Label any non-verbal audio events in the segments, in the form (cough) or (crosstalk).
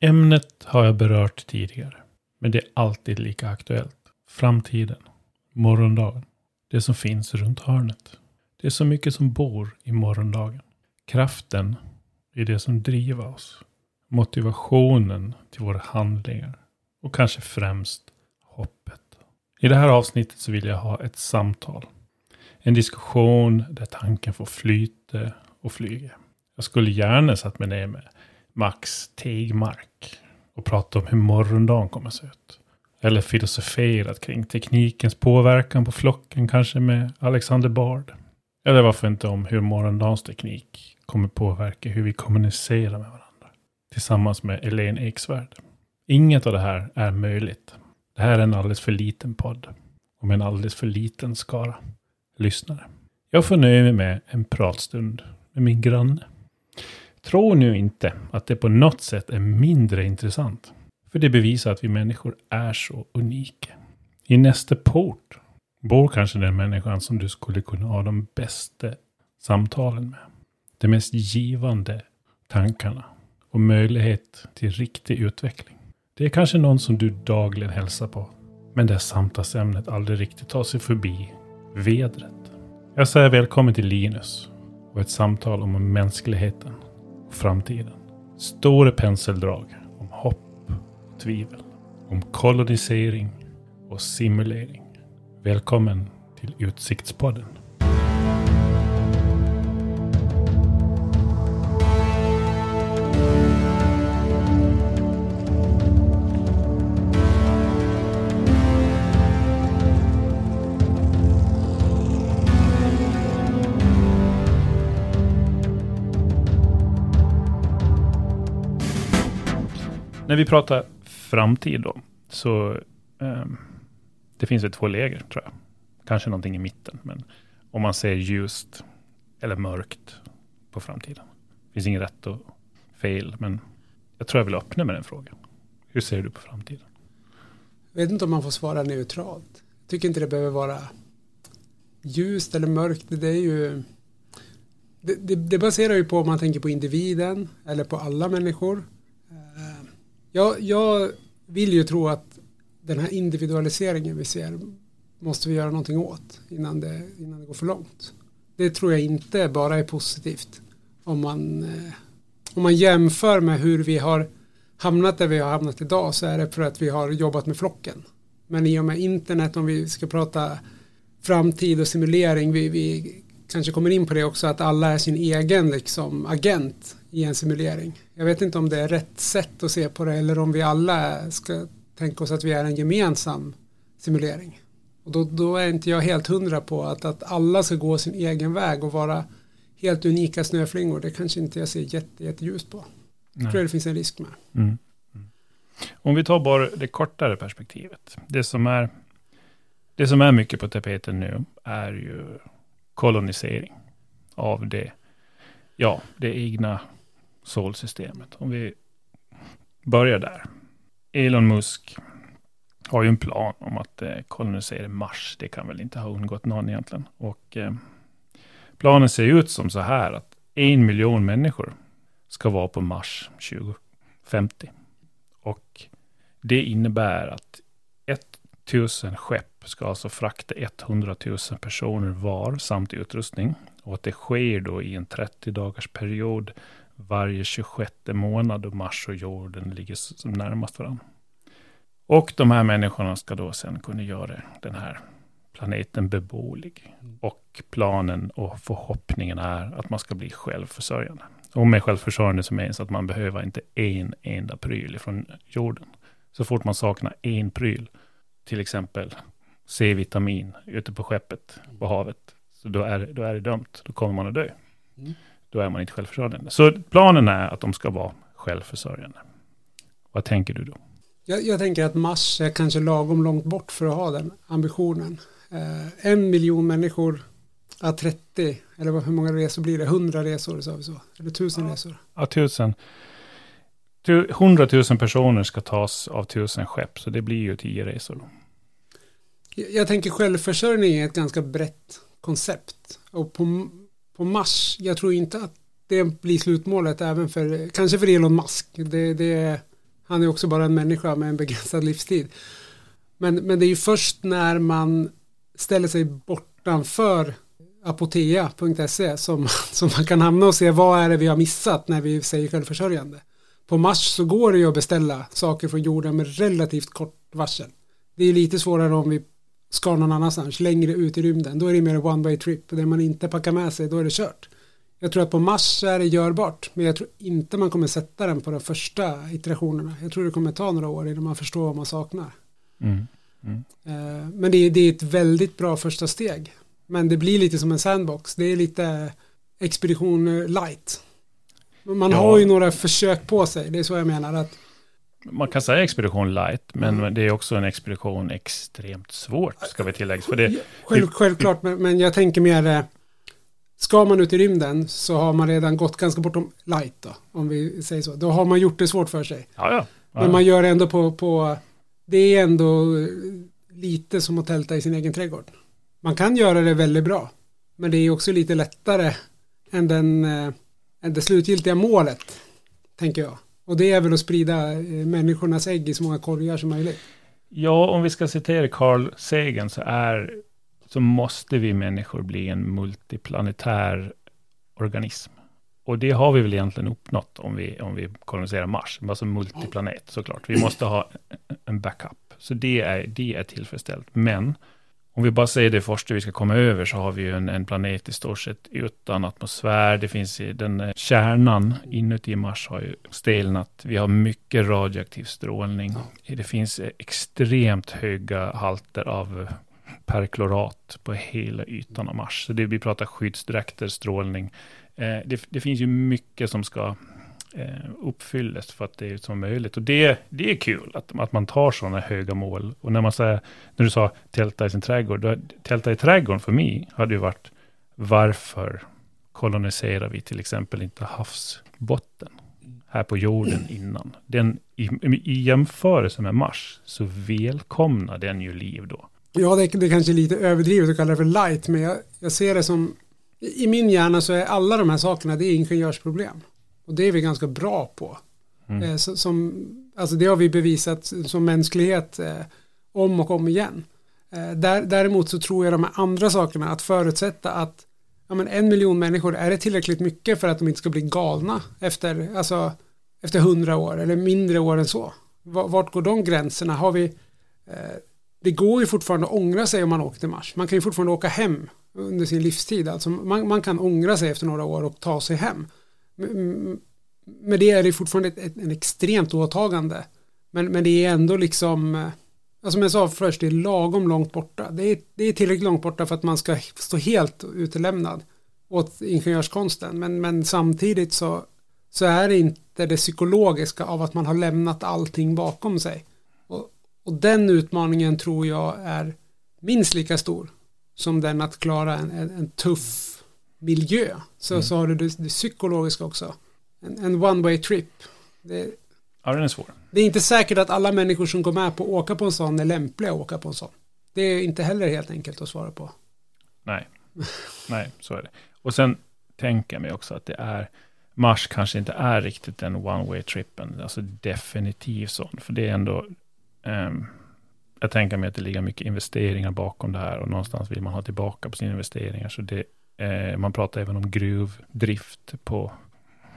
Ämnet har jag berört tidigare, men det är alltid lika aktuellt. Framtiden, morgondagen, det som finns runt hörnet. Det är så mycket som bor i morgondagen. Kraften i det som driver oss. Motivationen till våra handlingar. Och kanske främst hoppet. I det här avsnittet så vill jag ha ett samtal. En diskussion där tanken får flyta och flyga. Jag skulle gärna satt mig ner med Max Tegmark och prata om hur morgondagen kommer att se ut. Eller filosoferat kring teknikens påverkan på flocken, kanske med Alexander Bard. Eller varför inte om hur morgondagens teknik kommer påverka hur vi kommunicerar med varandra. Tillsammans med Elaine Eksvärd. Inget av det här är möjligt. Det här är en alldeles för liten podd. Och med en alldeles för liten skara lyssnare. Jag får nöja mig med en pratstund med min granne. Tro nu inte att det på något sätt är mindre intressant. För det bevisar att vi människor är så unika. I nästa port bor kanske den människan som du skulle kunna ha de bästa samtalen med. De mest givande tankarna och möjlighet till riktig utveckling. Det är kanske någon som du dagligen hälsar på. Men där samtalsämnet aldrig riktigt tar sig förbi vedret. Jag säger välkommen till Linus och ett samtal om mänskligheten och framtiden. Stora penseldrag om hopp och tvivel. Om kolonisering och simulering. Välkommen till Utsiktspodden. När vi pratar framtid då, så um, det finns ju två läger tror jag. Kanske någonting i mitten, men om man ser ljust eller mörkt på framtiden. Det finns inget rätt och fel, men jag tror jag vill öppna med den frågan. Hur ser du på framtiden? Jag vet inte om man får svara neutralt. Jag tycker inte det behöver vara ljust eller mörkt. Det är ju det, det, det baserar ju på om man tänker på individen eller på alla människor. Jag, jag vill ju tro att den här individualiseringen vi ser måste vi göra någonting åt innan det, innan det går för långt. Det tror jag inte bara är positivt. Om man, eh, om man jämför med hur vi har hamnat där vi har hamnat idag så är det för att vi har jobbat med flocken. Men i och med internet, om vi ska prata framtid och simulering, vi, vi kanske kommer in på det också, att alla är sin egen liksom, agent i en simulering. Jag vet inte om det är rätt sätt att se på det eller om vi alla ska tänka oss att vi är en gemensam simulering. Och då, då är inte jag helt hundra på att, att alla ska gå sin egen väg och vara helt unika snöflingor. Det kanske inte jag ser jätte, jätteljust på. Jag tror det finns en risk med. Mm. Mm. Om vi tar bara det kortare perspektivet. Det som är, det som är mycket på tapeten nu är ju kolonisering av det, ja, det egna solsystemet. Om vi börjar där. Elon Musk har ju en plan om att eh, kolonisera Mars. Det kan väl inte ha undgått någon egentligen. Och eh, planen ser ut som så här att en miljon människor ska vara på Mars 2050. Och det innebär att 1000 skepp ska alltså frakta 100 000 personer var samt utrustning. Och att det sker då i en 30 dagars period varje 26 månad då Mars och jorden ligger som närmast varandra. Och de här människorna ska då sen kunna göra den här planeten beboelig. Och planen och förhoppningen är att man ska bli självförsörjande. Och med självförsörjande så menas att man behöver inte en enda pryl från jorden. Så fort man saknar en pryl, till exempel C-vitamin ute på skeppet på havet, så då är, då är det dömt. Då kommer man att dö. Mm då är man inte självförsörjande. Så planen är att de ska vara självförsörjande. Vad tänker du då? Jag, jag tänker att Mars är kanske lagom långt bort för att ha den ambitionen. Eh, en miljon människor, ja, 30, eller hur många resor blir det? 100 resor, sa vi så? Eller tusen ja. resor? Ja, tusen. 100 000 personer ska tas av tusen skepp, så det blir ju tio resor. Jag, jag tänker självförsörjning är ett ganska brett koncept. Och på på Mars. Jag tror inte att det blir slutmålet även för, kanske för Elon Musk. Det, det, Han är också bara en människa med en begränsad livstid. Men, men det är ju först när man ställer sig bortanför apotea.se som, (laughs) som man kan hamna och se vad är det vi har missat när vi säger självförsörjande. På Mars så går det ju att beställa saker från jorden med relativt kort varsel. Det är lite svårare om vi ska någon annanstans, längre ut i rymden. Då är det mer one way trip. Och det man inte packar med sig, då är det kört. Jag tror att på Mars är det görbart, men jag tror inte man kommer sätta den på de första iterationerna. Jag tror det kommer ta några år innan man förstår vad man saknar. Mm. Mm. Eh, men det är, det är ett väldigt bra första steg. Men det blir lite som en sandbox. Det är lite expedition light. Man ja. har ju några försök på sig. Det är så jag menar. att man kan säga expedition light, men mm. det är också en expedition extremt svårt, ska vi tillägga. För det, Själv, självklart, men, men jag tänker mer, eh, ska man ut i rymden så har man redan gått ganska bortom light då, om vi säger så. Då har man gjort det svårt för sig. Ja, ja. ja men man gör det ändå på, på, det är ändå eh, lite som att tälta i sin egen trädgård. Man kan göra det väldigt bra, men det är också lite lättare än, den, äh, än det slutgiltiga målet, tänker jag. Och det är väl att sprida eh, människornas ägg i så många korgar som möjligt. Ja, om vi ska citera Carl Sagan så är så måste vi människor bli en multiplanetär organism. Och det har vi väl egentligen uppnått om vi, om vi koloniserar Mars. Alltså multiplanet såklart. Vi måste ha en backup. Så det är, det är tillfredsställt. Men om vi bara säger det första vi ska komma över så har vi ju en, en planet i stort sett utan atmosfär. Det finns i den eh, kärnan inuti Mars har ju stelnat. Vi har mycket radioaktiv strålning. Det finns extremt höga halter av perklorat på hela ytan av Mars. Så det vi pratar skyddsdräkter, strålning. Eh, det, det, finns ju mycket som ska Eh, uppfylles för att det är som möjligt. Och det, det är kul att, att man tar sådana höga mål. Och när man säger, när du sa tälta i sin trädgård, då, tälta i trädgården för mig hade ju varit varför koloniserar vi till exempel inte havsbotten här på jorden innan. Den, i, I jämförelse med Mars så välkomnar den ju liv då. Ja, det, det kanske är lite överdrivet att kalla det för light, men jag, jag ser det som i min hjärna så är alla de här sakerna det är ingenjörsproblem. Och det är vi ganska bra på. Mm. Eh, så, som, alltså det har vi bevisat som mänsklighet eh, om och om igen. Eh, där, däremot så tror jag de här andra sakerna, att förutsätta att ja, men en miljon människor, är det tillräckligt mycket för att de inte ska bli galna efter, alltså, efter hundra år eller mindre år än så? Vart går de gränserna? Har vi, eh, det går ju fortfarande att ångra sig om man åker till Mars. Man kan ju fortfarande åka hem under sin livstid. Alltså man, man kan ångra sig efter några år och ta sig hem. Med det är det fortfarande ett, ett, en extremt åtagande. Men, men det är ändå liksom, eh, alltså som jag sa först, det är lagom långt borta. Det är, det är tillräckligt långt borta för att man ska stå helt utelämnad åt ingenjörskonsten. Men, men samtidigt så, så är det inte det psykologiska av att man har lämnat allting bakom sig. Och, och den utmaningen tror jag är minst lika stor som den att klara en, en, en tuff miljö så, mm. så har du det, det psykologiska också. En, en one way trip. Det, ja, den är svår. Det är inte säkert att alla människor som går med på att åka på en sån är lämpliga att åka på en sån. Det är inte heller helt enkelt att svara på. Nej, nej, så är det. Och sen tänker jag mig också att det är Mars kanske inte är riktigt den one way trippen, alltså definitivt sån, för det är ändå um, jag tänker mig att det ligger mycket investeringar bakom det här och någonstans vill man ha tillbaka på sina investeringar. Så det Eh, man pratar även om gruvdrift på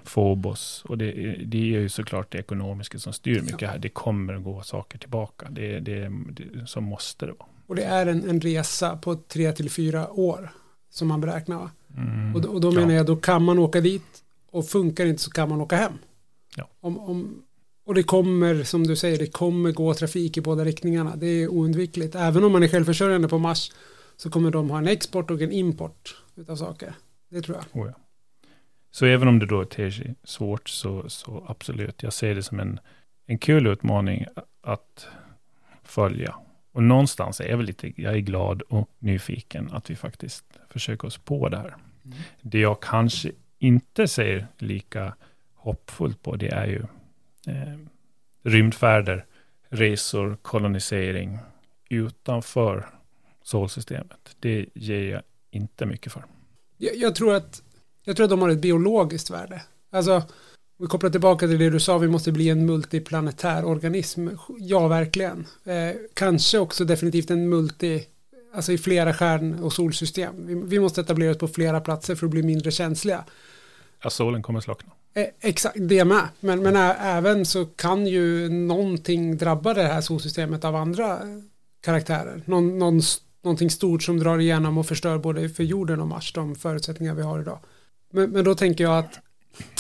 Phobos. Och det, det är ju såklart det ekonomiska som styr mycket här. Det kommer att gå saker tillbaka. Det, det, det, så måste det vara. Och det är en, en resa på tre till fyra år som man beräknar. Mm, och, och då menar ja. jag, då kan man åka dit och funkar inte så kan man åka hem. Ja. Om, om, och det kommer, som du säger, det kommer gå trafik i båda riktningarna. Det är oundvikligt. Även om man är självförsörjande på Mars så kommer de ha en export och en import utav saker. Det tror jag. Oh ja. Så även om det då ter sig svårt så, så absolut, jag ser det som en, en kul utmaning att följa. Och någonstans är jag väl lite, jag är glad och nyfiken att vi faktiskt försöker oss på det här. Mm. Det jag kanske inte ser lika hoppfullt på, det är ju eh, rymdfärder, resor, kolonisering utanför solsystemet. Det ger jag inte mycket för. Jag, jag, tror att, jag tror att de har ett biologiskt värde. Alltså, vi kopplar tillbaka till det du sa, vi måste bli en multiplanetär organism. Ja, verkligen. Eh, kanske också definitivt en multi, alltså i flera stjärn och solsystem. Vi, vi, måste etablera oss på flera platser för att bli mindre känsliga. Ja, solen kommer slockna. Eh, exakt, det med. Men, men även så kan ju någonting drabba det här solsystemet av andra karaktärer. Någon, någon, någonting stort som drar igenom och förstör både för jorden och Mars, de förutsättningar vi har idag. Men, men då tänker jag att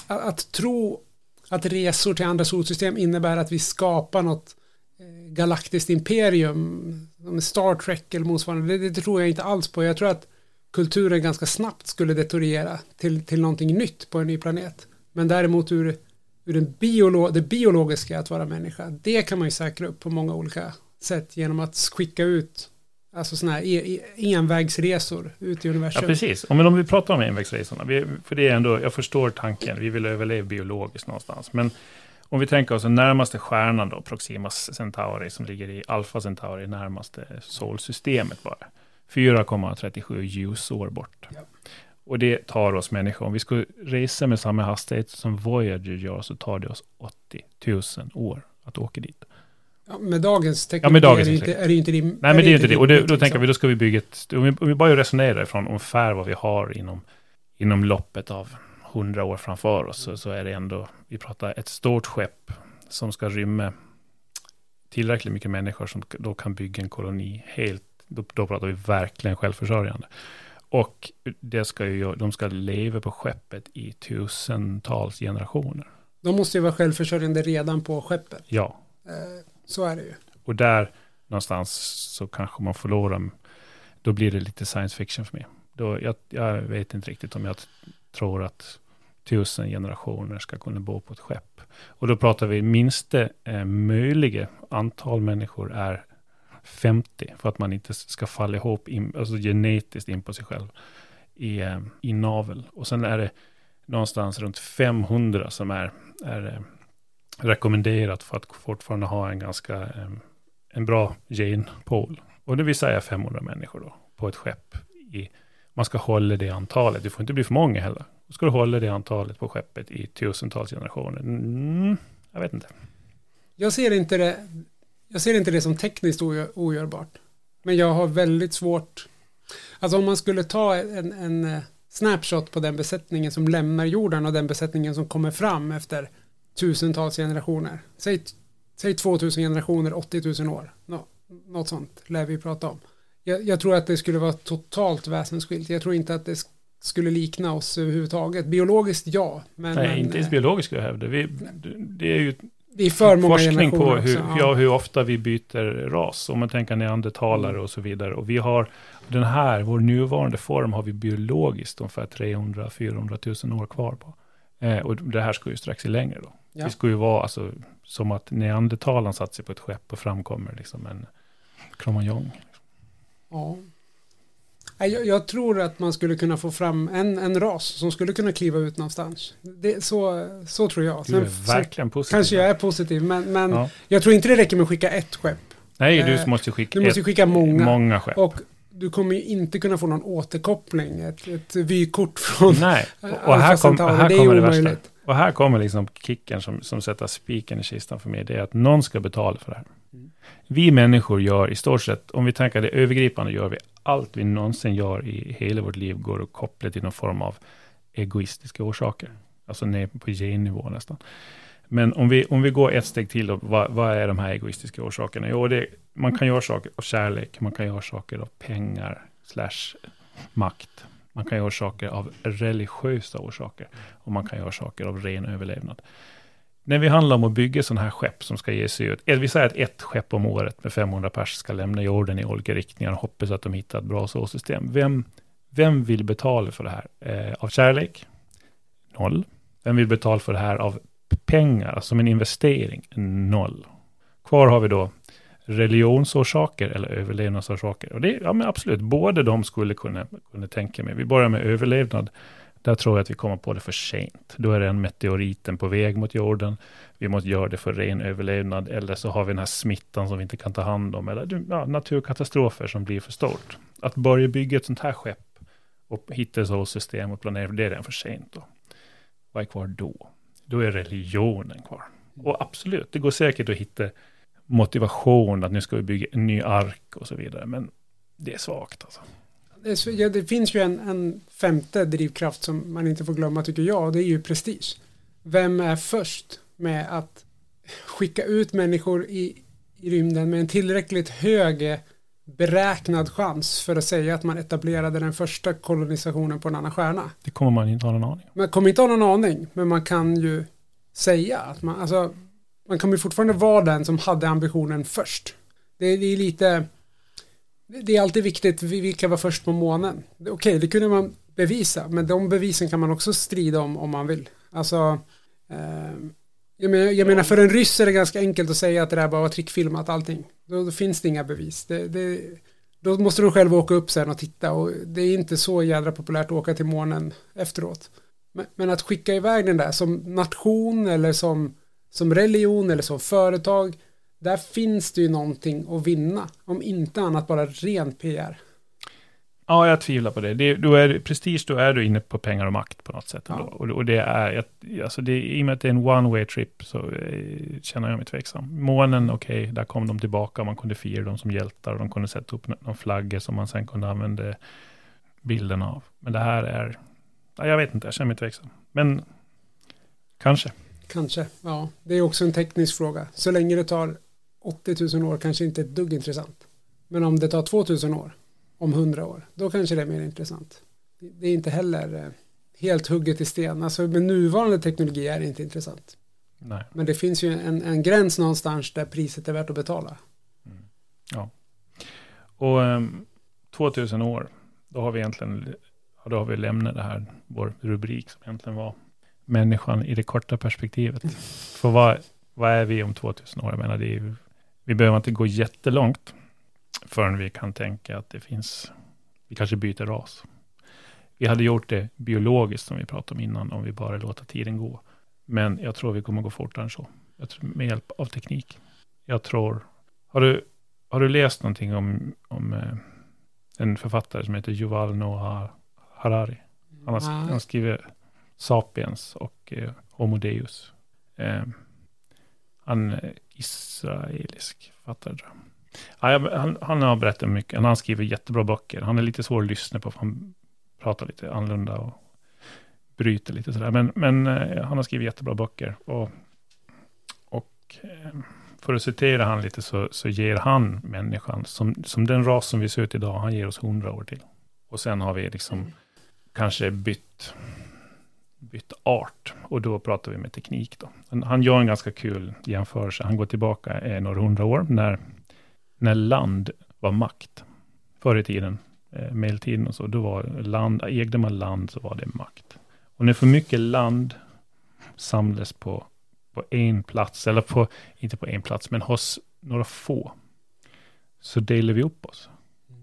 att, att tro att resor till andra solsystem innebär att vi skapar något eh, galaktiskt imperium, som Star Trek eller motsvarande, det, det, tror jag inte alls på. Jag tror att kulturen ganska snabbt skulle detoriera till, till någonting nytt på en ny planet. Men däremot ur, ur den biolo det biologiska att vara människa, det kan man ju säkra upp på många olika sätt genom att skicka ut Alltså sådana här e, e, envägsresor ut i universum. Ja, precis. Och men om vi pratar om envägsresorna, vi, för det är ändå, jag förstår tanken, vi vill överleva biologiskt någonstans. Men om vi tänker oss den närmaste stjärnan då, Proxima Centauri, som ligger i Alpha Centauri, närmaste solsystemet bara. 4,37 ljusår bort. Ja. Och det tar oss människor, om vi skulle resa med samma hastighet som Voyager gör, så tar det oss 80 000 år att åka dit. Ja, med dagens teknik ja, med dagens är, det inte, är det inte rim, Nej, men det är inte det. Och det, då liksom. tänker vi, då ska vi bygga ett... Om vi, om vi bara resonerar ifrån ungefär vad vi har inom, inom loppet av hundra år framför oss, så, så är det ändå, vi pratar ett stort skepp som ska rymma tillräckligt mycket människor som då kan bygga en koloni helt, då, då pratar vi verkligen självförsörjande. Och det ska ju, de ska leva på skeppet i tusentals generationer. De måste ju vara självförsörjande redan på skeppet. Ja. Eh, så är det ju. Och där någonstans så kanske man förlorar, då blir det lite science fiction för mig. Då, jag, jag vet inte riktigt om jag tror att tusen generationer ska kunna bo på ett skepp. Och då pratar vi minsta eh, möjliga antal människor är 50 för att man inte ska falla ihop in, alltså genetiskt in på sig själv i, eh, i navel. Och sen är det någonstans runt 500 som är, är eh, rekommenderat för att fortfarande ha en ganska en bra genpool. Och det vill säga 500 människor då på ett skepp. I, man ska hålla det antalet, det får inte bli för många heller. ska ska hålla det antalet på skeppet i tusentals generationer. Mm, jag vet inte. Jag ser inte det, jag ser inte det som tekniskt ogörbart. Men jag har väldigt svårt, alltså om man skulle ta en, en eh, snapshot på den besättningen som lämnar jorden och den besättningen som kommer fram efter tusentals generationer. Säg, säg 2000 generationer, 80 000 år. Nå, något sånt lär vi prata om. Jag, jag, tror att det skulle vara totalt väsensskilt. Jag tror inte att det skulle likna oss överhuvudtaget. Biologiskt ja. Men, Nej, men, inte ens biologiskt skulle jag hävda. Vi, det är ju det är för många forskning på hur, också, ja. hur ofta vi byter ras. Om man tänker neandertalare mm. och så vidare. Och vi har den här, vår nuvarande form har vi biologiskt ungefär 300-400 000 år kvar på. Eh, och det här ska ju sträcka sig längre då. Ja. Det skulle ju vara alltså, som att neandertalaren satt sig på ett skepp och framkommer liksom en kromajong. Ja. Jag, jag, tror att man skulle kunna få fram en, en ras som skulle kunna kliva ut någonstans. Det, så, så tror jag. Sen, du är verkligen positiv. Kanske jag är positiv, men, men ja. jag tror inte det räcker med att skicka ett skepp. Nej, du eh, måste skicka, du måste skicka många. många skepp. Och du kommer ju inte kunna få någon återkoppling, ett, ett vykort från Nej, och, (laughs) och här, kom, här kommer det värsta. Och här kommer liksom kicken som, som sätter spiken i kistan för mig. Det är att någon ska betala för det här. Mm. Vi människor gör i stort sett, om vi tänker det övergripande, gör vi allt vi någonsin gör i hela vårt liv går att koppla till någon form av egoistiska orsaker. Alltså ner på gennivå nästan. Men om vi, om vi går ett steg till, då, vad, vad är de här egoistiska orsakerna? Jo, det, man kan göra saker av kärlek, man kan göra saker av pengar, slash makt. Man kan göra saker av religiösa orsaker. Och man kan göra saker av ren överlevnad. När vi handlar om att bygga sådana här skepp som ska ge sig ut. Eh, vi säger att ett skepp om året med 500 pers ska lämna jorden i olika riktningar och hoppas att de hittar ett bra såsystem. Vem, vem vill betala för det här? Eh, av kärlek? Noll. Vem vill betala för det här av pengar, alltså som en investering? Noll. Kvar har vi då religionsorsaker eller överlevnadsorsaker. Och det, ja men absolut, både de skulle kunna, kunna tänka mig. Vi börjar med överlevnad. Där tror jag att vi kommer på det för sent. Då är det en meteoriten på väg mot jorden. Vi måste göra det för ren överlevnad. Eller så har vi den här smittan som vi inte kan ta hand om. Eller ja, naturkatastrofer som blir för stort. Att börja bygga ett sånt här skepp och hitta ett solsystem och planera, det är redan för sent. Då. Vad är kvar då? då är religionen kvar. Och absolut, det går säkert att hitta motivation att nu ska vi bygga en ny ark och så vidare. Men det är svagt alltså. Det, är så, ja, det finns ju en, en femte drivkraft som man inte får glömma tycker jag och det är ju prestige. Vem är först med att skicka ut människor i, i rymden med en tillräckligt hög beräknad chans för att säga att man etablerade den första kolonisationen på en annan stjärna. Det kommer man inte ha någon aning om. Man kommer inte ha någon aning, men man kan ju säga att man, alltså, man kommer fortfarande vara den som hade ambitionen först. Det, det är lite, det är alltid viktigt, vilka var först på månen? Okej, okay, det kunde man bevisa, men de bevisen kan man också strida om om man vill. Alltså, eh, jag, menar, jag menar, för en ryss är det ganska enkelt att säga att det där bara var trickfilmat allting. Då, då finns det inga bevis. Det, det, då måste du själv åka upp sen och titta och det är inte så jädra populärt att åka till månen efteråt. Men, men att skicka iväg den där som nation eller som, som religion eller som företag, där finns det ju någonting att vinna. Om inte annat bara ren PR. Ja, jag tvivlar på det. det då är prestige, då är du inne på pengar och makt på något sätt. Ja. Och, och, det är, alltså det, i och med att det är en one way trip så eh, känner jag mig tveksam. Månen, okej, okay, där kom de tillbaka, man kunde fira dem som hjältar och de kunde sätta upp någon flagga som man sen kunde använda bilden av. Men det här är, ja, jag vet inte, jag känner mig tveksam. Men kanske. Kanske, ja. Det är också en teknisk fråga. Så länge det tar 80 000 år kanske inte ett dugg intressant. Men om det tar 2000 år om hundra år. Då kanske det är mer intressant. Det är inte heller eh, helt hugget i sten. Alltså med nuvarande teknologi är det inte intressant. Nej. Men det finns ju en, en gräns någonstans där priset är värt att betala. Mm. Ja. Och um, 2000 år, då har vi egentligen, då har vi lämnat det här, vår rubrik som egentligen var människan i det korta perspektivet. För vad, vad är vi om 2000 år? Jag menar, det är, vi behöver inte gå jättelångt förrän vi kan tänka att det finns, vi kanske byter ras. Vi hade gjort det biologiskt som vi pratade om innan, om vi bara låter tiden gå. Men jag tror vi kommer gå fortare än så. med hjälp av teknik. Jag tror, har du, har du läst någonting om, om eh, en författare som heter Yuval Noah Harari? Han har, han skriver Sapiens och eh, Homo Deus. Eh, han är israelisk författare. Ja, han, han har berättat mycket. Han skriver jättebra böcker. Han är lite svår att lyssna på, för han pratar lite annorlunda och bryter lite sådär. Men, men eh, han har skrivit jättebra böcker. Och, och eh, för att citera han lite så, så ger han människan, som, som den ras som vi ser ut idag, han ger oss hundra år till. Och sen har vi liksom mm. kanske bytt, bytt art. Och då pratar vi med teknik då. Han gör en ganska kul jämförelse. Han går tillbaka eh, några hundra år, när när land var makt. Förr i tiden, eh, medeltiden och så, då var land, ägde man land så var det makt. Och när för mycket land samlades på, på en plats, eller på, inte på en plats, men hos några få, så delade vi upp oss.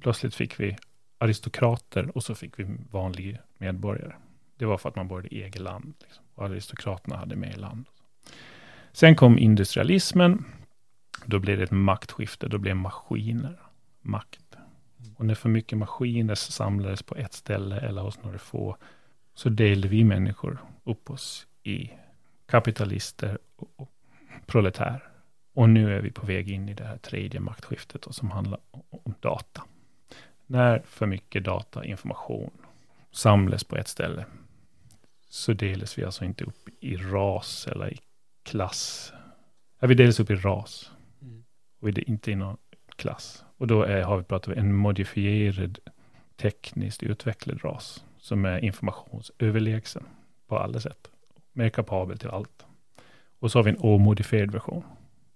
Plötsligt fick vi aristokrater och så fick vi vanliga medborgare. Det var för att man började eget land. Liksom. Och aristokraterna hade mer land. Sen kom industrialismen då blev det ett maktskifte, då blev maskiner makt. Och när för mycket maskiner samlades på ett ställe eller hos några få, så delade vi människor upp oss i kapitalister och proletärer. Och nu är vi på väg in i det här tredje maktskiftet då, som handlar om data. När för mycket data, information samlas på ett ställe, så delas vi alltså inte upp i ras eller i klass. Ja, vi delas upp i ras och det inte i någon klass. Och då är, har vi pratat om en modifierad tekniskt utvecklad ras som är informationsöverlägsen på alla sätt. Mer kapabel till allt. Och så har vi en omodifierad version.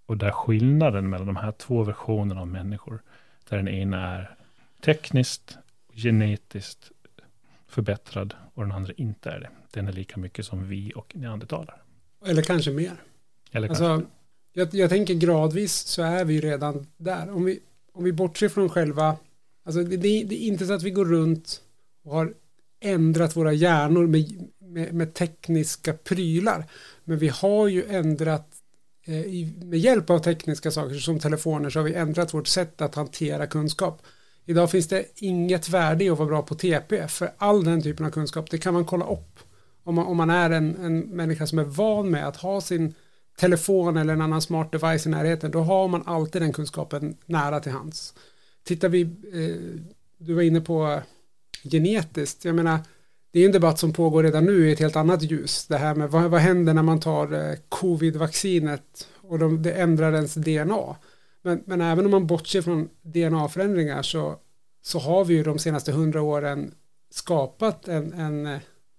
Och där skillnaden mellan de här två versionerna av människor, där den ena är tekniskt, genetiskt förbättrad och den andra inte är det. Den är lika mycket som vi och neandertalare. Eller kanske mer. Eller kanske. Alltså, jag, jag tänker gradvis så är vi redan där. Om vi, om vi bortser från själva, alltså det, det, det är inte så att vi går runt och har ändrat våra hjärnor med, med, med tekniska prylar. Men vi har ju ändrat eh, i, med hjälp av tekniska saker som telefoner så har vi ändrat vårt sätt att hantera kunskap. Idag finns det inget värde i att vara bra på TP för all den typen av kunskap. Det kan man kolla upp. Om man, om man är en, en människa som är van med att ha sin telefon eller en annan smart device i närheten, då har man alltid den kunskapen nära till hands. Tittar vi, eh, du var inne på genetiskt, jag menar, det är en debatt som pågår redan nu i ett helt annat ljus. Det här med vad, vad händer när man tar eh, covid-vaccinet och de, det ändrar ens DNA. Men, men även om man bortser från DNA-förändringar så, så har vi ju de senaste hundra åren skapat en, en,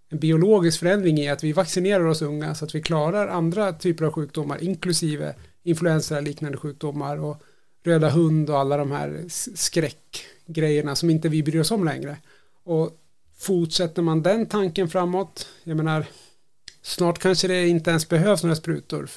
en biologisk förändring i att vi vaccinerar oss unga så att vi klarar andra typer av sjukdomar inklusive influensa liknande sjukdomar och röda hund och alla de här skräckgrejerna som inte vi bryr oss om längre. Och fortsätter man den tanken framåt, jag menar, snart kanske det inte ens behövs några sprutor.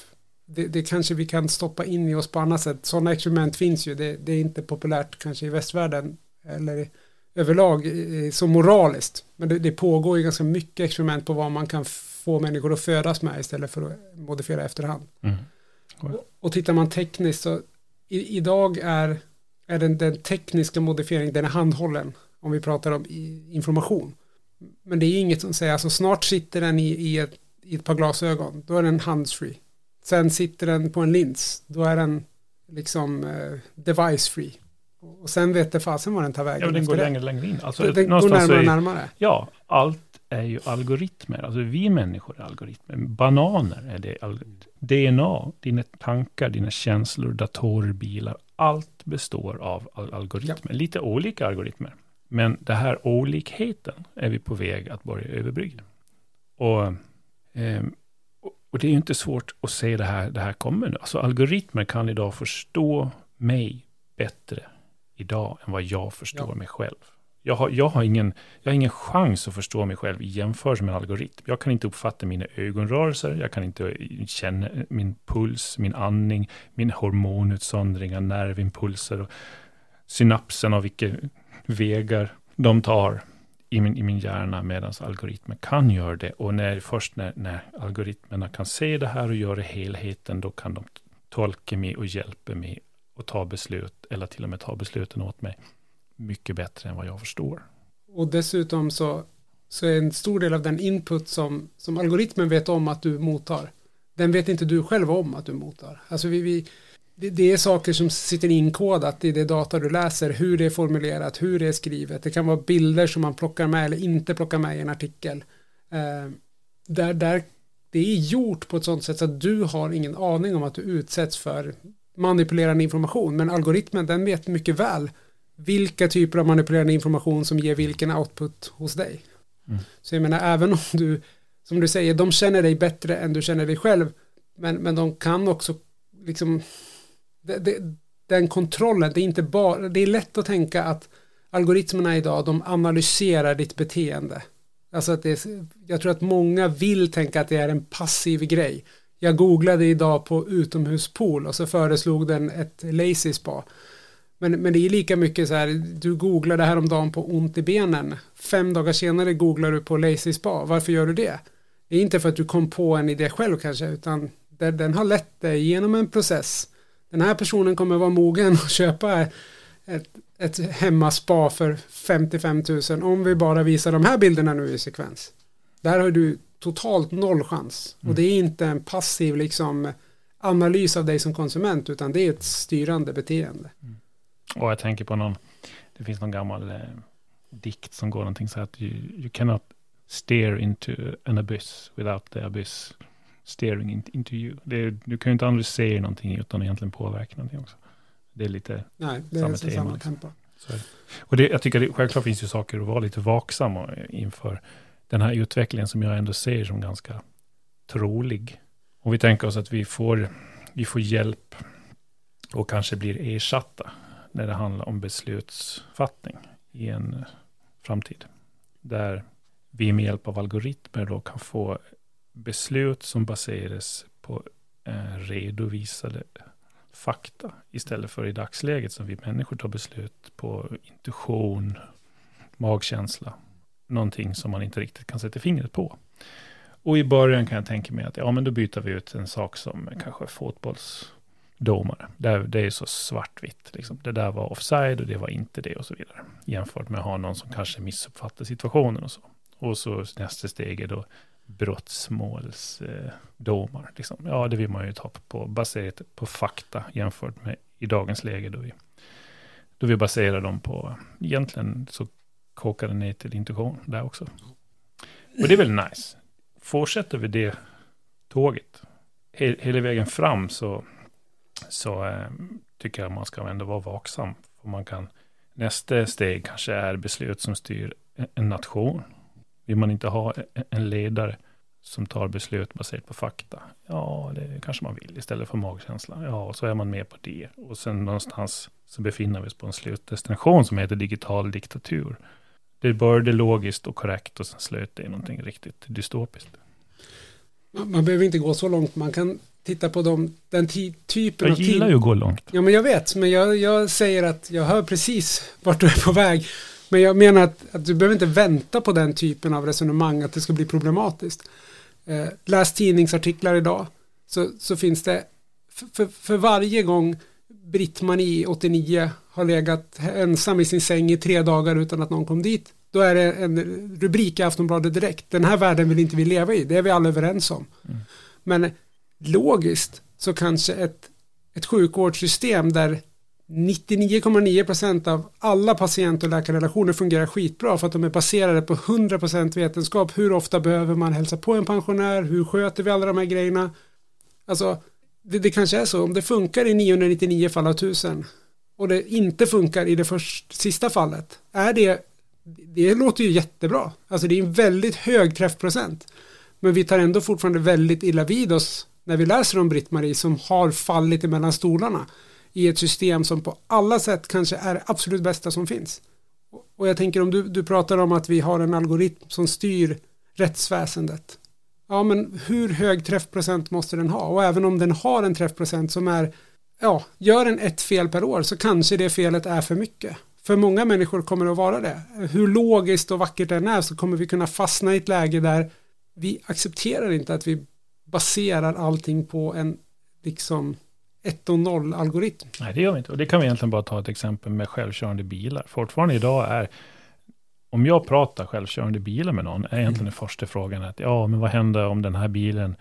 Det, det kanske vi kan stoppa in i oss på annat sätt. Sådana experiment finns ju, det, det är inte populärt kanske i västvärlden eller överlag så moraliskt. Men det, det, pågår ju ganska mycket experiment på vad man kan få människor att födas med istället för att modifiera efterhand. Mm. Och, och tittar man tekniskt så i, idag är, är den, den tekniska modifieringen, den är handhållen om vi pratar om information. Men det är inget som säger, alltså snart sitter den i, i, ett, i ett par glasögon, då är den handsfree. Sen sitter den på en lins, då är den liksom eh, device free. Och sen vet det fasen var den tar vägen. Ja, den går längre och längre in. Alltså, den går närmare och närmare. Ja, allt är ju algoritmer. Alltså vi människor är algoritmer. Bananer är det. DNA, dina tankar, dina känslor, datorer, bilar. Allt består av algoritmer. Ja. Lite olika algoritmer. Men det här olikheten är vi på väg att börja överbrygga. Och, eh, och det är ju inte svårt att se det här, det här kommer nu. Alltså algoritmer kan idag förstå mig bättre idag än vad jag förstår ja. mig själv. Jag har, jag, har ingen, jag har ingen chans att förstå mig själv i jämförelse med en algoritm. Jag kan inte uppfatta mina ögonrörelser, jag kan inte känna min puls, min andning, min hormonutsöndringar, nervimpulser och synapsen av vilka vägar de tar i min, i min hjärna medan algoritmen kan göra det. Och när, först när, när algoritmerna kan se det här och göra helheten, då kan de tolka mig och hjälpa mig och ta beslut, eller till och med ta besluten åt mig, mycket bättre än vad jag förstår. Och dessutom så, så är en stor del av den input som, som algoritmen vet om att du mottar, den vet inte du själv om att du mottar. Alltså vi, vi, det, det, är saker som sitter inkodat i det data du läser, hur det är formulerat, hur det är skrivet. Det kan vara bilder som man plockar med eller inte plockar med i en artikel. Eh, där, där det är gjort på ett sånt sätt så att du har ingen aning om att du utsätts för manipulerande information. Men algoritmen den vet mycket väl vilka typer av manipulerande information som ger vilken output hos dig. Mm. Så jag menar även om du, som du säger, de känner dig bättre än du känner dig själv. Men, men de kan också liksom det, det, den kontrollen, det är inte bara, det är lätt att tänka att algoritmerna idag, de analyserar ditt beteende. Alltså att det är, jag tror att många vill tänka att det är en passiv grej. Jag googlade idag på utomhuspool och så föreslog den ett lazy spa. Men, men det är lika mycket så här, du googlade häromdagen på ont i benen. Fem dagar senare googlar du på lazy spa. Varför gör du det? Det är inte för att du kom på en idé själv kanske, utan den har lett dig genom en process den här personen kommer vara mogen att köpa ett, ett hemmaspa för 55 000 om vi bara visar de här bilderna nu i sekvens. Där har du totalt noll chans. Mm. Och det är inte en passiv liksom analys av dig som konsument utan det är ett styrande beteende. Mm. Och jag tänker på någon, det finns någon gammal eh, dikt som går någonting så att you, you cannot steer into an abyss without the abyss steering into you. Det, du kan ju inte analysera någonting utan egentligen påverka någonting också. Det är lite Nej, det samma är tema. Samma liksom. tempo. Och det, jag tycker det, självklart finns ju saker att vara lite vaksam inför den här utvecklingen som jag ändå ser som ganska trolig. Om vi tänker oss att vi får, vi får hjälp och kanske blir ersatta när det handlar om beslutsfattning i en framtid. Där vi med hjälp av algoritmer då kan få beslut som baseras på eh, redovisade fakta istället för i dagsläget som vi människor tar beslut på intuition, magkänsla, någonting som man inte riktigt kan sätta fingret på. Och i början kan jag tänka mig att ja, men då byter vi ut en sak som kanske fotbollsdomare. Det, det är så svartvitt. Liksom. Det där var offside och det var inte det och så vidare. Jämfört med att ha någon som kanske missuppfattar situationen och så. Och så nästa steg är då brottsmålsdomar. Eh, liksom. Ja, det vill man ju ta på, baserat på fakta jämfört med i dagens läge då vi, då vi baserar dem på, egentligen så kokar det ner till intuition där också. Och det är väl nice. Fortsätter vi det tåget hela vägen fram så, så äh, tycker jag man ska ändå vara vaksam. För man kan, nästa steg kanske är beslut som styr en nation. Vill man inte ha en ledare som tar beslut baserat på fakta? Ja, det kanske man vill istället för magkänsla. Ja, så är man med på det. Och sen någonstans så befinner vi oss på en slutdestination som heter digital diktatur. Det började logiskt och korrekt och sen slöt det i någonting riktigt dystopiskt. Man, man behöver inte gå så långt. Man kan titta på de, den typen av... Jag gillar ju att gå långt. Ja, men jag vet. Men jag, jag säger att jag hör precis vart du är på väg. Men jag menar att, att, du behöver inte vänta på den typen av resonemang, att det ska bli problematiskt. Eh, läs tidningsartiklar idag, så, så finns det, för, för, för varje gång Britt-Marie, 89, har legat ensam i sin säng i tre dagar utan att någon kom dit, då är det en rubrik i Aftonbladet direkt. Den här världen vill inte vi leva i, det är vi alla överens om. Mm. Men logiskt så kanske ett, ett sjukvårdssystem där 99,9% av alla patient och läkarrelationer fungerar skitbra för att de är baserade på 100% vetenskap. Hur ofta behöver man hälsa på en pensionär? Hur sköter vi alla de här grejerna? Alltså, det, det kanske är så. Om det funkar i 999 fall av 1000 och det inte funkar i det först, sista fallet, är det, det låter ju jättebra. Alltså det är en väldigt hög träffprocent. Men vi tar ändå fortfarande väldigt illa vid oss när vi läser om Britt-Marie som har fallit emellan stolarna i ett system som på alla sätt kanske är absolut bästa som finns. Och jag tänker om du, du pratar om att vi har en algoritm som styr rättsväsendet. Ja, men hur hög träffprocent måste den ha? Och även om den har en träffprocent som är, ja, gör den ett fel per år så kanske det felet är för mycket. För många människor kommer det att vara det. Hur logiskt och vackert den är så kommer vi kunna fastna i ett läge där vi accepterar inte att vi baserar allting på en liksom 1 och 0 algoritm. Nej, det gör vi inte. Och det kan vi egentligen bara ta ett exempel med självkörande bilar. Fortfarande idag är, om jag pratar självkörande bilar med någon, är egentligen mm. den första frågan att, ja, men vad händer om den här bilen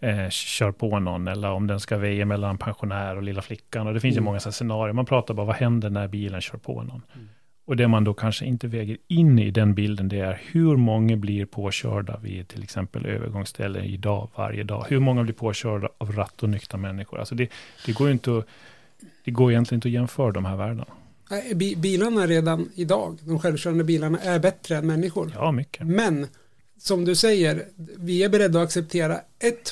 eh, kör på någon, eller om den ska väja mellan pensionär och lilla flickan. Och det finns mm. ju många scenarier. Man pratar bara, vad händer när bilen kör på någon? Mm. Och det man då kanske inte väger in i den bilden, det är hur många blir påkörda vid till exempel övergångsställen idag, varje dag. Hur många blir påkörda av rattonyktra människor? Alltså det, det går inte att, det går egentligen inte att jämföra de här värdena. Bilarna redan idag, de självkörande bilarna, är bättre än människor. Ja, mycket. Men, som du säger, vi är beredda att acceptera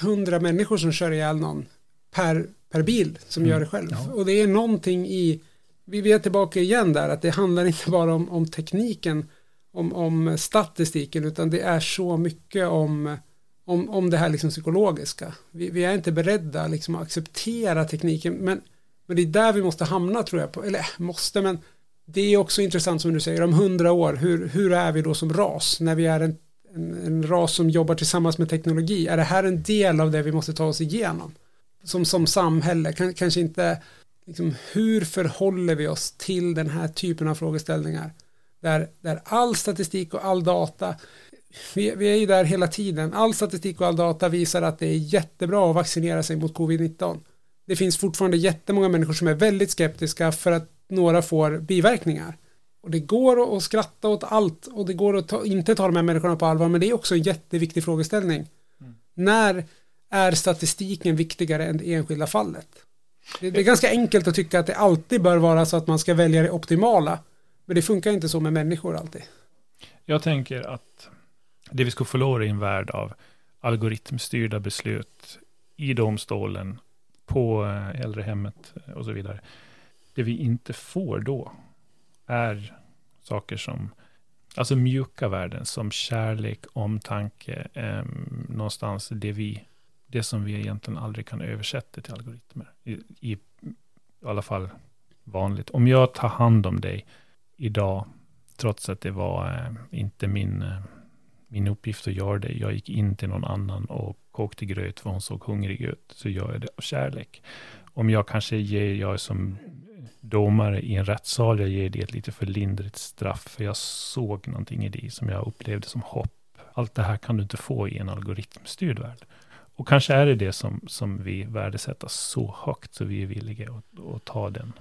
100 människor som kör ihjäl någon per, per bil som mm. gör det själv. Ja. Och det är någonting i vi är tillbaka igen där att det handlar inte bara om, om tekniken, om, om statistiken, utan det är så mycket om, om, om det här liksom psykologiska. Vi, vi är inte beredda liksom att acceptera tekniken, men, men det är där vi måste hamna tror jag, på, eller måste, men det är också intressant som du säger, om hundra år, hur, hur är vi då som ras när vi är en, en, en ras som jobbar tillsammans med teknologi? Är det här en del av det vi måste ta oss igenom? Som, som samhälle, kan, kanske inte liksom, hur förhåller vi oss till den här typen av frågeställningar? Där, där all statistik och all data, vi, vi är ju där hela tiden, all statistik och all data visar att det är jättebra att vaccinera sig mot covid-19. Det finns fortfarande jättemånga människor som är väldigt skeptiska för att några får biverkningar. Och det går att skratta åt allt och det går att ta, inte ta de här människorna på allvar men det är också en jätteviktig frågeställning. Mm. När är statistiken viktigare än det enskilda fallet? Det, det är ganska enkelt att tycka att det alltid bör vara så att man ska välja det optimala. Men det funkar inte så med människor alltid. Jag tänker att det vi ska förlora i en värld av algoritmstyrda beslut i domstolen, på eh, äldrehemmet eh, och så vidare. Det vi inte får då är saker som, alltså mjuka värden som kärlek, omtanke, eh, någonstans det vi det som vi egentligen aldrig kan översätta till algoritmer. I, i, i alla fall vanligt. Om jag tar hand om dig idag, trots att det var eh, inte min, eh, min uppgift att göra det. Jag gick in till någon annan och kokte gröt för hon såg hungrig ut. Så gör jag det av kärlek. Om jag kanske ger, jag som domare i en rättssal, jag ger det ett lite för lindrigt straff. För jag såg någonting i det som jag upplevde som hopp Allt det här kan du inte få i en algoritmstyrd värld. Och kanske är det det som, som vi värdesätter så högt så vi är villiga att, att ta den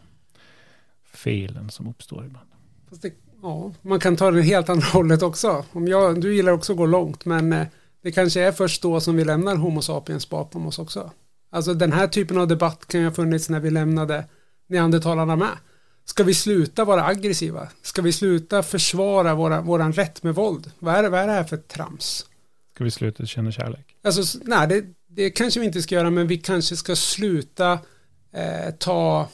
felen som uppstår ibland. Det, ja, man kan ta det helt andra (laughs) hållet också. Om jag, du gillar också att gå långt, men eh, det kanske är först då som vi lämnar Homo sapiens bakom oss också. Alltså den här typen av debatt kan ju ha funnits när vi lämnade neandertalarna med. Ska vi sluta vara aggressiva? Ska vi sluta försvara våra, våran rätt med våld? Vad är, vad är det här för trams? Ska vi sluta känna kärlek? Alltså, nej, det, det kanske vi inte ska göra, men vi kanske ska sluta eh, ta...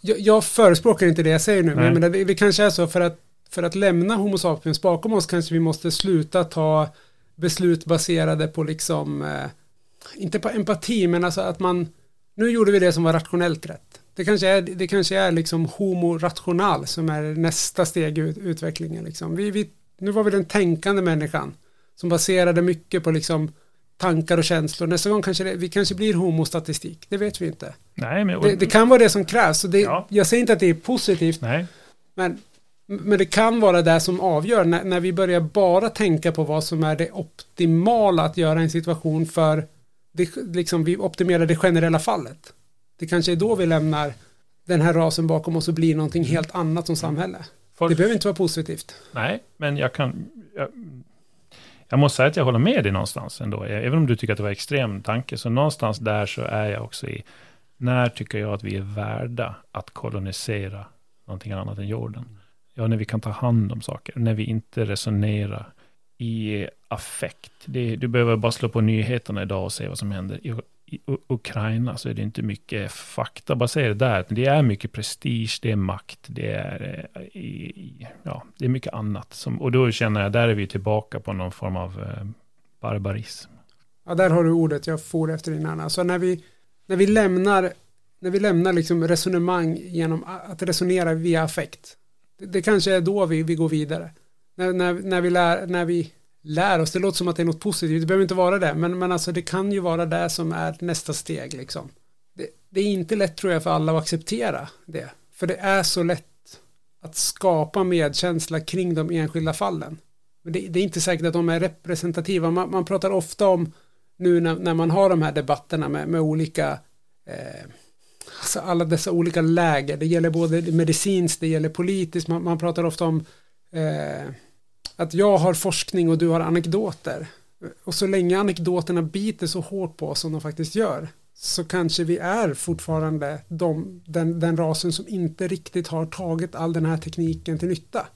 Jag, jag förespråkar inte det jag säger nu, nej. men det, det kanske är så för att, för att lämna Homo sapiens bakom oss kanske vi måste sluta ta beslut baserade på liksom, eh, inte på empati, men alltså att man, nu gjorde vi det som var rationellt rätt. Det kanske är, det kanske är liksom homo rational som är nästa steg i utvecklingen. Liksom. Vi, vi, nu var vi den tänkande människan som baserade mycket på liksom tankar och känslor. Nästa gång kanske det, vi kanske blir homostatistik. Det vet vi inte. Nej, men, det, det, kan vara det som krävs. det, ja. Jag säger inte att det är positivt. Nej. Men, men det kan vara det som avgör. När, när vi börjar bara tänka på vad som är det optimala att göra i en situation för det, liksom, vi optimerar det generella fallet. Det kanske är då vi lämnar den här rasen bakom oss och blir någonting helt annat som samhälle. Folk... Det behöver inte vara positivt. Nej, men jag kan... Jag, jag måste säga att jag håller med dig någonstans ändå. Även om du tycker att det var extrem tanke, så någonstans där så är jag också i... När tycker jag att vi är värda att kolonisera någonting annat än jorden? Ja, när vi kan ta hand om saker, när vi inte resonerar i affekt. Det, du behöver bara slå på nyheterna idag och se vad som händer. I, Ukraina så är det inte mycket faktabaserat där. Det är mycket prestige, det är makt, det är, eh, i, ja, det är mycket annat. Som, och då känner jag, där är vi tillbaka på någon form av eh, barbarism. Ja, där har du ordet jag får efter innan. Så när vi, när vi lämnar, när vi lämnar liksom resonemang genom att resonera via affekt. Det, det kanske är då vi, vi går vidare när, när, när, vi lär, när vi lär oss, det låter som att det är något positivt, det behöver inte vara det, men, men alltså det kan ju vara det som är nästa steg liksom. Det, det är inte lätt tror jag för alla att acceptera det, för det är så lätt att skapa medkänsla kring de enskilda fallen. Men det, det är inte säkert att de är representativa, man, man pratar ofta om nu när, när, man har de här debatterna med, med olika eh, alltså alla dessa olika läger, det gäller både medicinskt, det gäller politiskt, man, man pratar ofta om eh, att jag har forskning och du har anekdoter. Och så länge anekdoterna biter så hårt på oss som de faktiskt gör så kanske vi är fortfarande de, den, den rasen som inte riktigt har tagit all den här tekniken till nytta.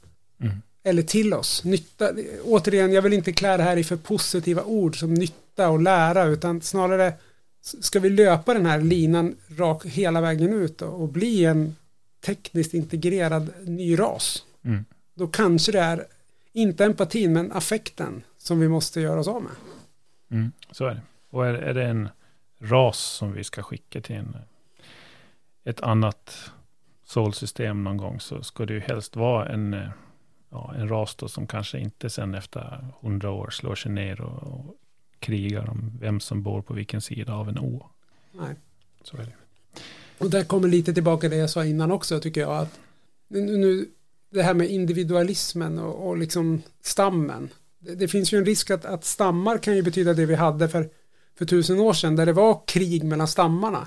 Mm. Eller till oss. Nytta, återigen, jag vill inte klä det här i för positiva ord som nytta och lära utan snarare ska vi löpa den här linan rak hela vägen ut och, och bli en tekniskt integrerad ny ras. Mm. Då kanske det är inte empatin, men affekten som vi måste göra oss av med. Mm, så är det. Och är, är det en ras som vi ska skicka till en, ett annat solsystem någon gång, så ska det ju helst vara en, ja, en ras då som kanske inte sen efter hundra år slår sig ner och, och krigar om vem som bor på vilken sida av en å. Nej. Så är det. Och där kommer lite tillbaka det jag sa innan också, tycker jag. att nu, nu det här med individualismen och, och liksom stammen. Det, det, finns ju en risk att, att stammar kan ju betyda det vi hade för, för tusen år sedan där det var krig mellan stammarna.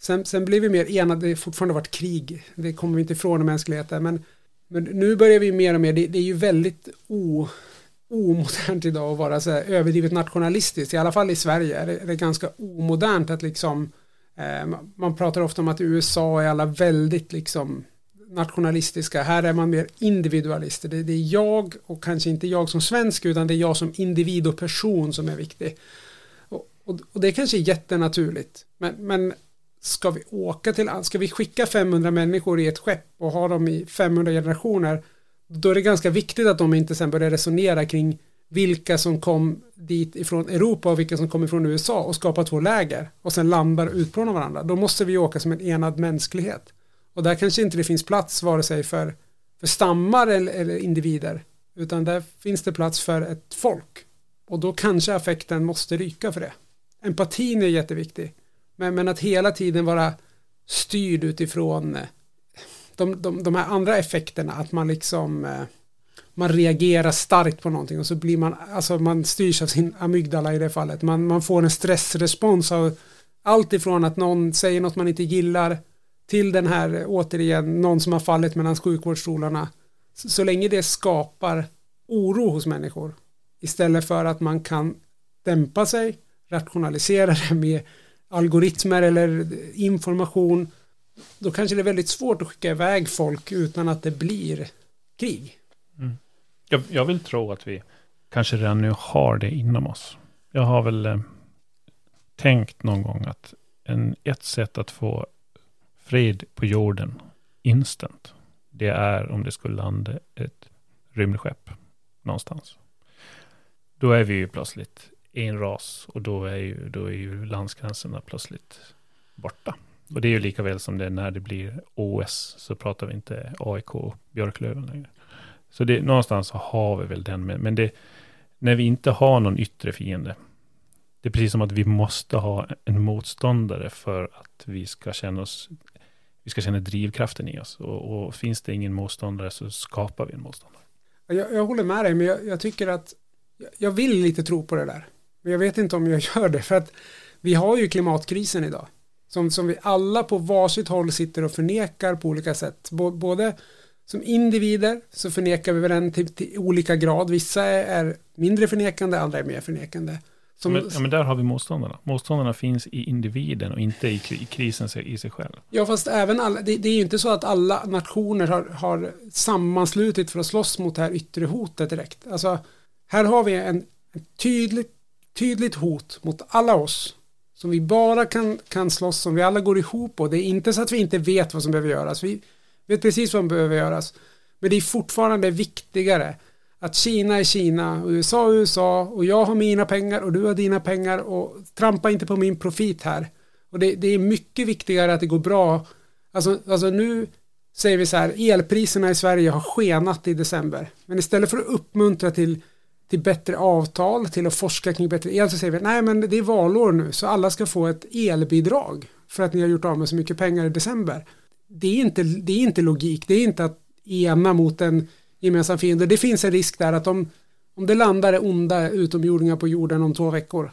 Sen, sen blev vi mer enade, det har fortfarande varit krig, det kommer vi inte ifrån i mänskligheten, men, men nu börjar vi mer och mer, det, det är ju väldigt o, omodernt idag att vara så här överdrivet nationalistiskt, i alla fall i Sverige är det, det är ganska omodernt att liksom, eh, man pratar ofta om att i USA är alla väldigt liksom nationalistiska. Här är man mer individualister. Det, det, är jag och kanske inte jag som svensk utan det är jag som individ och person som är viktig. Och, och, och det kanske är jättenaturligt. Men, men ska vi åka till, ska vi skicka 500 människor i ett skepp och ha dem i 500 generationer då är det ganska viktigt att de inte sen börjar resonera kring vilka som kom dit ifrån Europa och vilka som kom ifrån USA och skapa två läger och sen landar och utplånar varandra. Då måste vi åka som en enad mänsklighet. Och där kanske inte det finns plats vare sig för, för stammar eller, eller individer utan där finns det plats för ett folk. Och då kanske affekten måste ryka för det. Empatin är jätteviktig. Men, men att hela tiden vara styrd utifrån eh, de, de, de här andra effekterna, att man liksom eh, man reagerar starkt på någonting och så blir man, alltså man styrs av sin amygdala i det fallet. Man, man får en stressrespons av allt ifrån att någon säger något man inte gillar till den här eh, återigen någon som har fallit mellan sjukvårdsstolarna. Så, så länge det skapar oro hos människor istället för att man kan dämpa sig, rationalisera det med algoritmer eller eh, information då kanske det är väldigt svårt att skicka iväg folk utan att det blir krig. Mm. Jag, jag, vill tro att vi kanske redan nu har det inom oss. Jag har väl eh, tänkt någon gång att en, ett sätt att få fred på jorden instant, det är om det skulle landa ett rymdskepp någonstans. Då är vi ju plötsligt en ras och då är ju, då är ju landsgränserna plötsligt borta. Och det är ju lika väl som det när det blir OS så pratar vi inte AIK-Björklöven längre. Så det, någonstans så har vi väl den men det, när vi inte har någon yttre fiende, det är precis som att vi måste ha en motståndare för att vi ska känna oss, vi ska känna drivkraften i oss. Och, och finns det ingen motståndare så skapar vi en motståndare. Jag, jag håller med dig, men jag, jag tycker att jag vill lite tro på det där. Men jag vet inte om jag (laughs) gör det, för att vi har ju klimatkrisen idag. Som, som vi alla på varsitt håll sitter och förnekar på olika sätt. både som individer så förnekar vi den till, till olika grad. Vissa är, är, mindre förnekande, andra är mer förnekande. Som, men, ja, men där har vi motståndarna. Motståndarna finns i individen och inte i, krisen i sig själv. Ja, fast även alla, det, det är ju inte så att alla nationer har, har sammanslutit för att slåss mot det här yttre hotet direkt. Alltså, här har vi en, en tydligt, tydligt hot mot alla oss som vi bara kan, kan slåss om, vi alla går ihop och det är inte så att vi inte vet vad som behöver göras, vi vet precis vad som behöver göras, men det är fortfarande viktigare att Kina är Kina, och USA är USA och jag har mina pengar och du har dina pengar och trampa inte på min profit här. Och det, det är mycket viktigare att det går bra. Alltså, alltså nu säger vi så här, elpriserna i Sverige har skenat i december. Men istället för att uppmuntra till till bättre avtal, till att forska kring bättre el, så säger vi nej men det är valår nu så alla ska få ett elbidrag för att ni har gjort av med så mycket pengar i december. Det är inte, det är inte logik, det är inte att ena mot en gemensam fiende. Det finns en risk där att om, om det landar onda utomjordingar på jorden om två veckor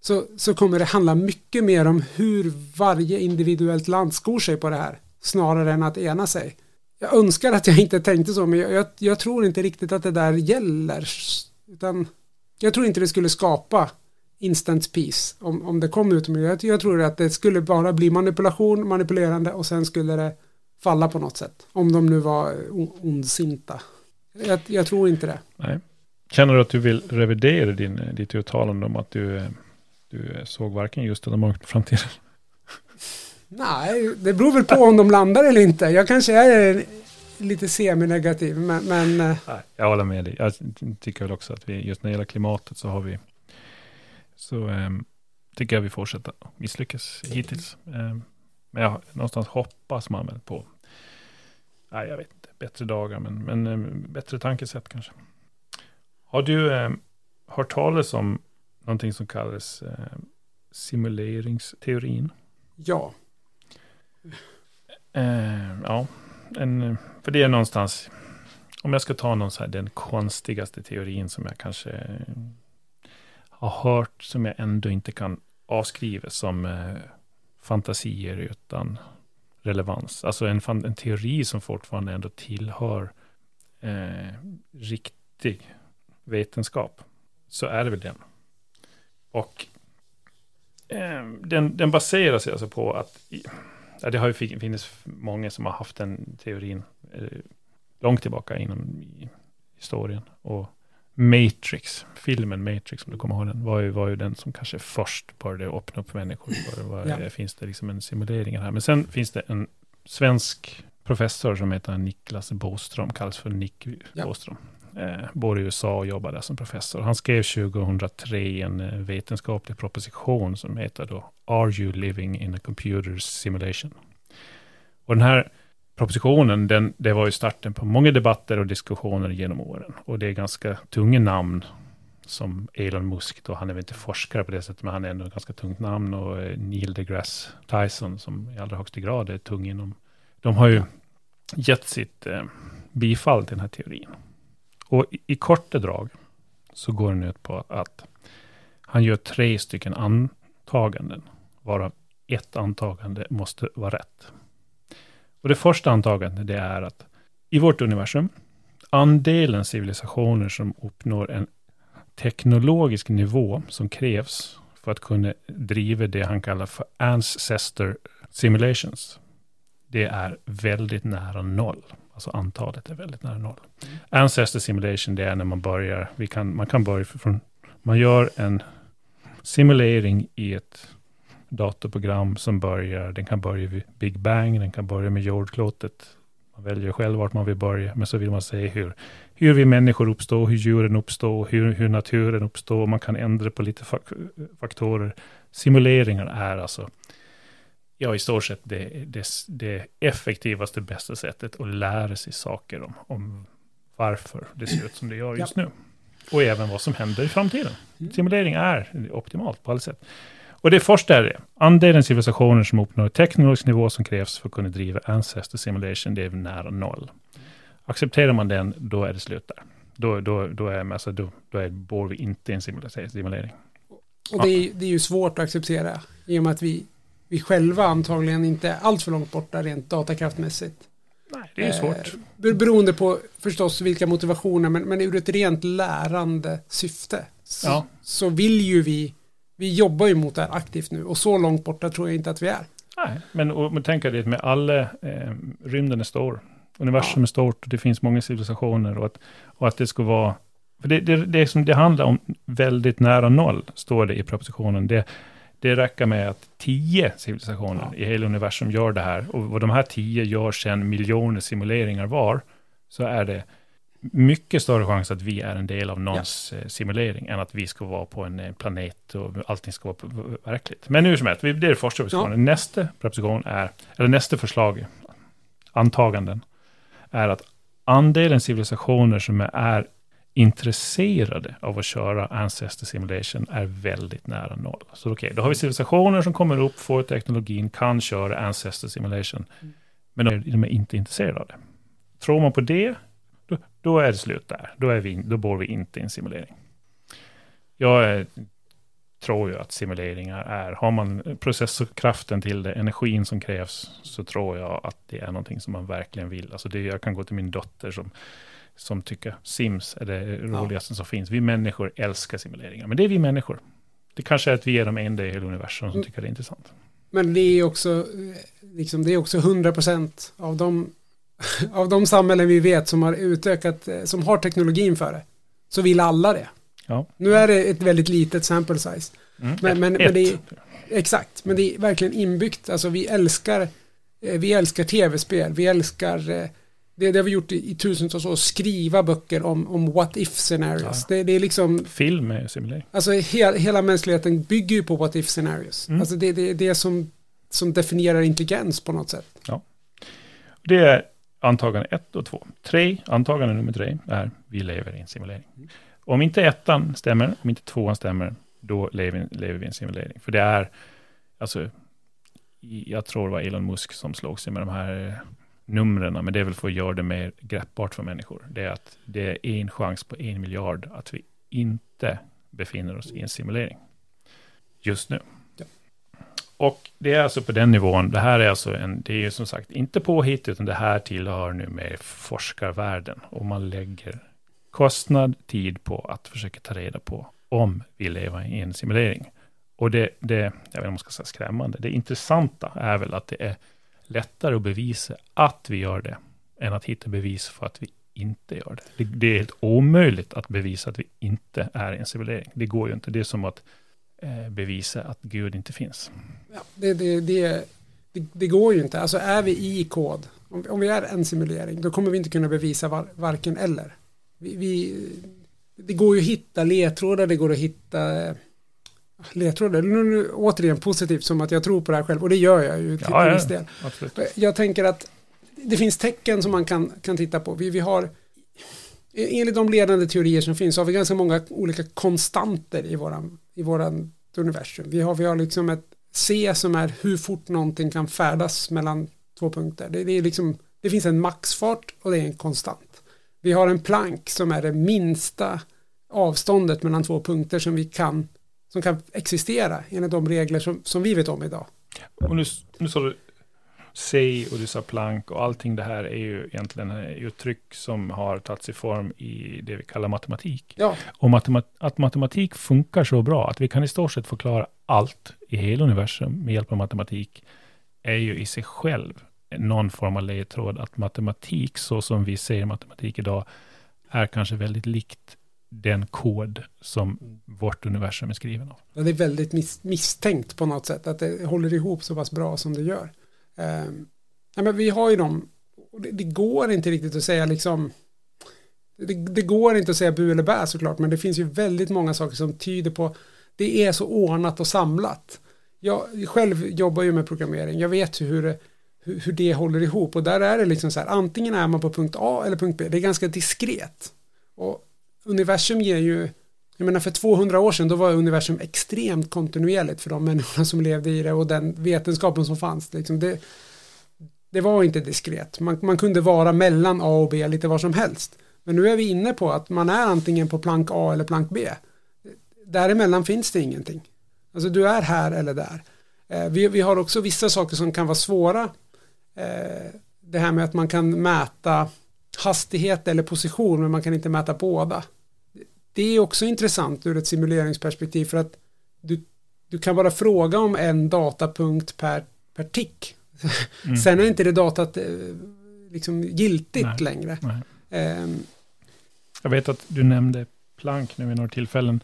så, så kommer det handla mycket mer om hur varje individuellt land skor sig på det här snarare än att ena sig. Jag önskar att jag inte tänkte så men jag, jag, jag tror inte riktigt att det där gäller utan jag tror inte det skulle skapa instant peace om, om det kom ut. Jag, jag tror att det skulle bara bli manipulation, manipulerande och sen skulle det falla på något sätt. Om de nu var ondsinta. Jag, jag tror inte det. Nej. Känner du att du vill revidera din, ditt uttalande om att du, du såg varken just eller mörkt på framtiden? Nej, det beror väl på om de landar eller inte. Jag kanske är lite semi-negativ, men... men eh, jag håller med dig. Jag tycker väl också att vi, just när det gäller klimatet så har vi, så um, tycker jag vi fortsätter misslyckas hittills. Um, men jag, någonstans hoppas man väl på, nej jag vet inte, bättre dagar, men, men um, bättre tankesätt kanske. Har du um, hört talas om någonting som kallas uh, simuleringsteorin? Ja. Uh, ja, en, för det är någonstans, om jag ska ta någon så här, den konstigaste teorin som jag kanske har hört, som jag ändå inte kan avskriva som eh, fantasier utan relevans. Alltså en, en teori som fortfarande ändå tillhör eh, riktig vetenskap. Så är det väl den. Och eh, den, den baserar sig alltså på att ja, det har ju funnits många som har haft den teorin eh, långt tillbaka inom historien. Och Matrix, filmen Matrix, om du kommer ihåg den, var ju, var ju den som kanske först började öppna upp människor. Var, var, ja. Finns det liksom en simulering här. Men sen finns det en svensk professor som heter Niklas Boström, kallas för Nick ja. Boström. Eh, bor i USA och jobbar där som professor. Han skrev 2003 en eh, vetenskaplig proposition som heter då Are you living in a computer simulation? Och den här propositionen, den, det var ju starten på många debatter och diskussioner genom åren. Och det är ganska tunga namn som Elon Musk, då, han är väl inte forskare på det sättet, men han är ändå ett ganska tungt namn, och eh, Neil deGrasse Tyson, som i allra högsta grad är tung inom, de har ju gett sitt eh, bifall till den här teorin. Och i, i korta drag så går den ut på att han gör tre stycken antaganden, varav ett antagande måste vara rätt. Och det första antagandet det är att i vårt universum, andelen civilisationer som uppnår en teknologisk nivå som krävs för att kunna driva det han kallar för ancestor simulations. Det är väldigt nära noll. Alltså antalet är väldigt nära noll. Mm. Ancestor simulation, det är när man börjar, vi kan, man kan börja från, man gör en simulering i ett datorprogram som börjar, den kan börja vid Big Bang, den kan börja med jordklotet. Man väljer själv vart man vill börja, men så vill man se hur, hur vi människor uppstår, hur djuren uppstår, hur, hur naturen uppstår. Man kan ändra på lite faktorer. Simuleringar är alltså, ja i stort sett det, det, det effektivaste, bästa sättet att lära sig saker om, om varför det ser ut som det gör just nu. Och även vad som händer i framtiden. Mm. Simulering är optimalt på alla sätt. Och det första är det. Andelen civilisationer som uppnår teknologisk nivå som krävs för att kunna driva Ancestor Simulation, det är nära noll. Accepterar man den, då är det slut där. Då, då, då, är, alltså, då, då är, bor vi inte i en simulering. Och det är, det är ju svårt att acceptera i och med att vi, vi själva antagligen inte är allt för långt borta rent datakraftmässigt. Nej, det är ju svårt. Eh, beroende på förstås vilka motivationer, men, men ur ett rent lärande syfte så, ja. så vill ju vi vi jobbar ju mot det här aktivt nu och så långt borta tror jag inte att vi är. Nej, men om tänker det med alla, eh, rymden är stor, universum ja. är stort och det finns många civilisationer och att, och att det ska vara, för det, det, det, som det handlar om väldigt nära noll, står det i propositionen, det, det räcker med att tio civilisationer ja. i hela universum gör det här och vad de här tio gör sedan miljoner simuleringar var, så är det mycket större chans att vi är en del av någons ja. Eh, simulering än att vi ska vara på en eh, planet och allting ska vara verkligt. Men hur som helst, det är det första propositionen. Ja. Nästa proposition är, eller nästa förslag, antaganden, är att andelen civilisationer som är intresserade av att köra Ancestor Simulation är väldigt nära noll. Så okej, okay, då har vi civilisationer som kommer upp, får teknologin, kan köra Ancestor Simulation. Mm. Men de är inte intresserade av det. Tror man på det då, då är det slut där. Då, är vi, då bor vi inte i en simulering. Jag är, tror ju att simuleringar är, har man processorkraften till det, energin som krävs, så tror jag att det är någonting som man verkligen vill. Alltså det, jag kan gå till min dotter som, som tycker Sims är det roligaste ja. som finns. Vi människor älskar simuleringar, men det är vi människor. Det kanske är att vi är de enda i hela universum som mm. tycker det är intressant. Men det är också, liksom, det är också 100% av de av de samhällen vi vet som har utökat, eh, som har teknologin för det, så vill alla det. Ja. Nu är det ett väldigt litet sample size. Mm. Men, men, men, det är, exakt, men det är verkligen inbyggt. Alltså vi älskar, eh, vi älskar tv-spel, vi älskar eh, det, det har vi gjort i, i tusentals år, skriva böcker om, om what if scenarios. Ja. Det, det, är liksom... Film är simulering. Alltså he, hela mänskligheten bygger ju på what if scenarios. Mm. Alltså det är det, det som, som definierar intelligens på något sätt. Ja. Det är antagande 1 och 2. 3, antagande nummer 3 är vi lever i en simulering. Mm. Om inte ettan stämmer, om inte tvåan stämmer, då lever, lever vi i en simulering. För det är, alltså, jag tror det var Elon Musk som slog sig med de här eh, numren, men det är väl för att göra det mer greppbart för människor. Det är att det är en chans på en miljard att vi inte befinner oss i en simulering. Just nu. Och det är alltså på den nivån, det här är alltså en, det är ju som sagt inte påhitt, utan det här tillhör nu med forskarvärlden. Och man lägger kostnad, tid på att försöka ta reda på om vi lever i en simulering. Och det, det jag vet inte om man ska säga skrämmande, det intressanta är väl att det är lättare att bevisa att vi gör det, än att hitta bevis för att vi inte gör det. Det, det är helt omöjligt att bevisa att vi inte är i en simulering. Det går ju inte. Det är som att bevisa att Gud inte finns. Ja, det, det, det, det, går ju inte. Alltså är vi i kod, om, om, vi är en simulering, då kommer vi inte kunna bevisa var, varken eller. Vi, vi, det går ju att hitta ledtrådar, det går att hitta ledtrådar. Nu, nu, återigen positivt som att jag tror på det här själv och det gör jag ju till ja, viss del. Absolut. Jag tänker att det finns tecken som man kan, kan titta på. Vi, vi har enligt de ledande teorier som finns så har vi ganska många olika konstanter i våran i våran universum. Vi har, vi har liksom ett C som är hur fort någonting kan färdas mellan två punkter. Det, det, är liksom, det finns en maxfart och det är en konstant. Vi har en plank som är det minsta avståndet mellan två punkter som vi kan som kan existera enligt de regler som, som vi vet om idag. Och nu, nu sa du säg och du sa plank och allting det här är ju egentligen uttryck som har tagit sig form i det vi kallar matematik. Ja. Och matemat att matematik funkar så bra att vi kan i stort sett förklara allt i hela universum med hjälp av matematik är ju i sig själv någon form av ledtråd att matematik så som vi ser matematik idag är kanske väldigt likt den kod som vårt universum är skriven av. Ja, det är väldigt mis misstänkt på något sätt att det håller ihop så pass bra som det gör. Eh, men vi har ju dem, det, det, går inte riktigt att säga liksom det, det, går inte att säga bu eller bä såklart men det finns ju väldigt många saker som tyder på det är så ordnat och samlat. Jag själv jobbar ju med programmering, jag vet hur det hur, hur det håller ihop och där är det liksom så här antingen är man på punkt A eller punkt B, det är ganska diskret. Och universum ger ju, jag menar för 200 år sedan då var universum extremt kontinuerligt för de människorna som levde i det och den vetenskapen som fanns. Liksom det, det var inte diskret, man, man kunde vara mellan A och B lite var som helst. Men nu är vi inne på att man är antingen på plank A eller plank B. Däremellan finns det ingenting. Alltså du är här eller där. Eh, vi, vi har också vissa saker som kan vara svåra. Eh, det här med att man kan mäta hastighet eller position men man kan inte mäta båda det är också intressant ur ett simuleringsperspektiv för att du, du kan bara fråga om en datapunkt per, per tick. Mm. (laughs) Sen är inte det datat eh, liksom giltigt nej, längre. Nej. Um, Jag vet att du nämnde plank nu vid några tillfällen.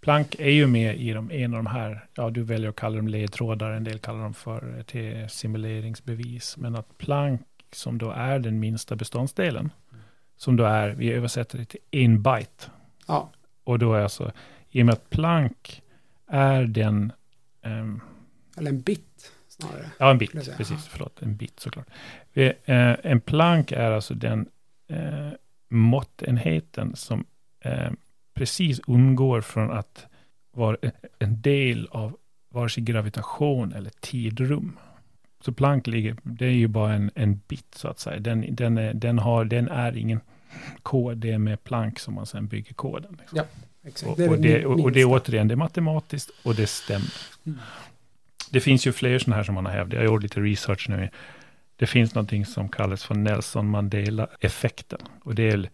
Plank är ju med i de, en av de här, ja du väljer att kalla dem ledtrådar, en del kallar dem för eh, till simuleringsbevis. Men att plank som då är den minsta beståndsdelen, som då är, vi översätter det till en byte, Ja. Och då är alltså, i och med att plank är den... Um, Eller en bit snarare. Ja, en bit, precis, ja. förlåt, en bit såklart. Eh, en plank är alltså den eh, måttenheten som eh, precis undgår från att vara en del av vare sig gravitation eller tidrum. Så plank ligger, det är ju bara en, en bit så att säga. Den, den, är, den, har, den är ingen kod, är med plank som man sen bygger koden. Liksom. Ja, exakt. Och, det och, det, och, och det är återigen, det är matematiskt och det stämmer. Mm. Det finns ju fler sådana här som man har hävdat. Jag gjort lite research nu. Det finns någonting som kallas för Nelson Mandela-effekten. Och det, är,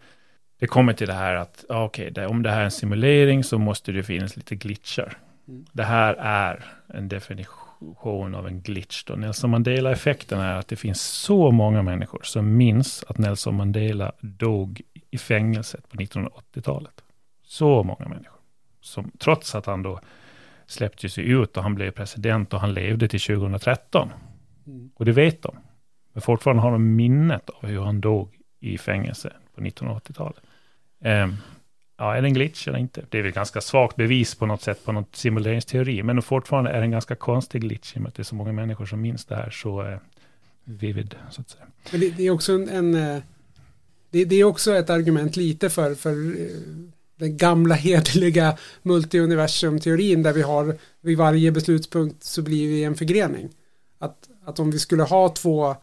det kommer till det här att, okej, okay, om det här är en simulering så måste det finnas lite glitchar. Mm. Det här är en definition definition av en glitch. Då. Nelson Mandela-effekten är att det finns så många människor som minns att Nelson Mandela dog i fängelset på 1980-talet. Så många människor. Som, trots att han då släppte sig ut och han blev president och han levde till 2013. Mm. Och det vet de. Men fortfarande har de minnet av hur han dog i fängelse på 1980-talet. Um, ehm, ja, är det en glitch eller inte? Det är väl ganska svagt bevis på något sätt på någon simuleringsteori, men fortfarande är det en ganska konstig glitch i och med att det är så många människor som minns det här så eh, vivid, så att säga. Men det, det är också en, en eh, det, det, är också ett argument lite för, för eh, den gamla (laughs) hederliga multiuniversum-teorin där vi har vid varje beslutspunkt så blir vi en förgrening. Att, att om vi skulle ha två,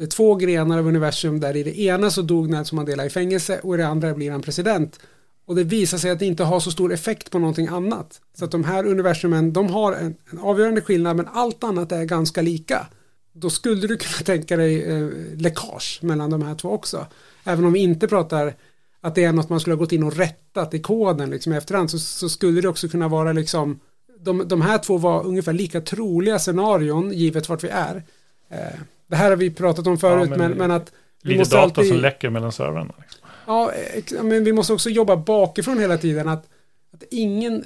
eh, två grenar av universum där i det ena så dog Nelson Mandela i fängelse och i det andra blir han president och det visar sig att det inte har så stor effekt på någonting annat. Så att de här universumen, de har en, en avgörande skillnad men allt annat är ganska lika. Då skulle du (laughs) kunna tänka dig eh, läckage mellan de här två också. Även om vi inte pratar att det är något man skulle ha gått in och rättat i koden liksom i efterhand så, så skulle det också kunna vara liksom de, de här två var ungefär lika troliga scenarion givet vart vi är. Eh, det här har vi pratat om förut ja, men, men, men, att Lite data alltid... som läcker mellan servrarna. Liksom. Ja, men vi måste också jobba bakifrån hela tiden. Att, att ingen,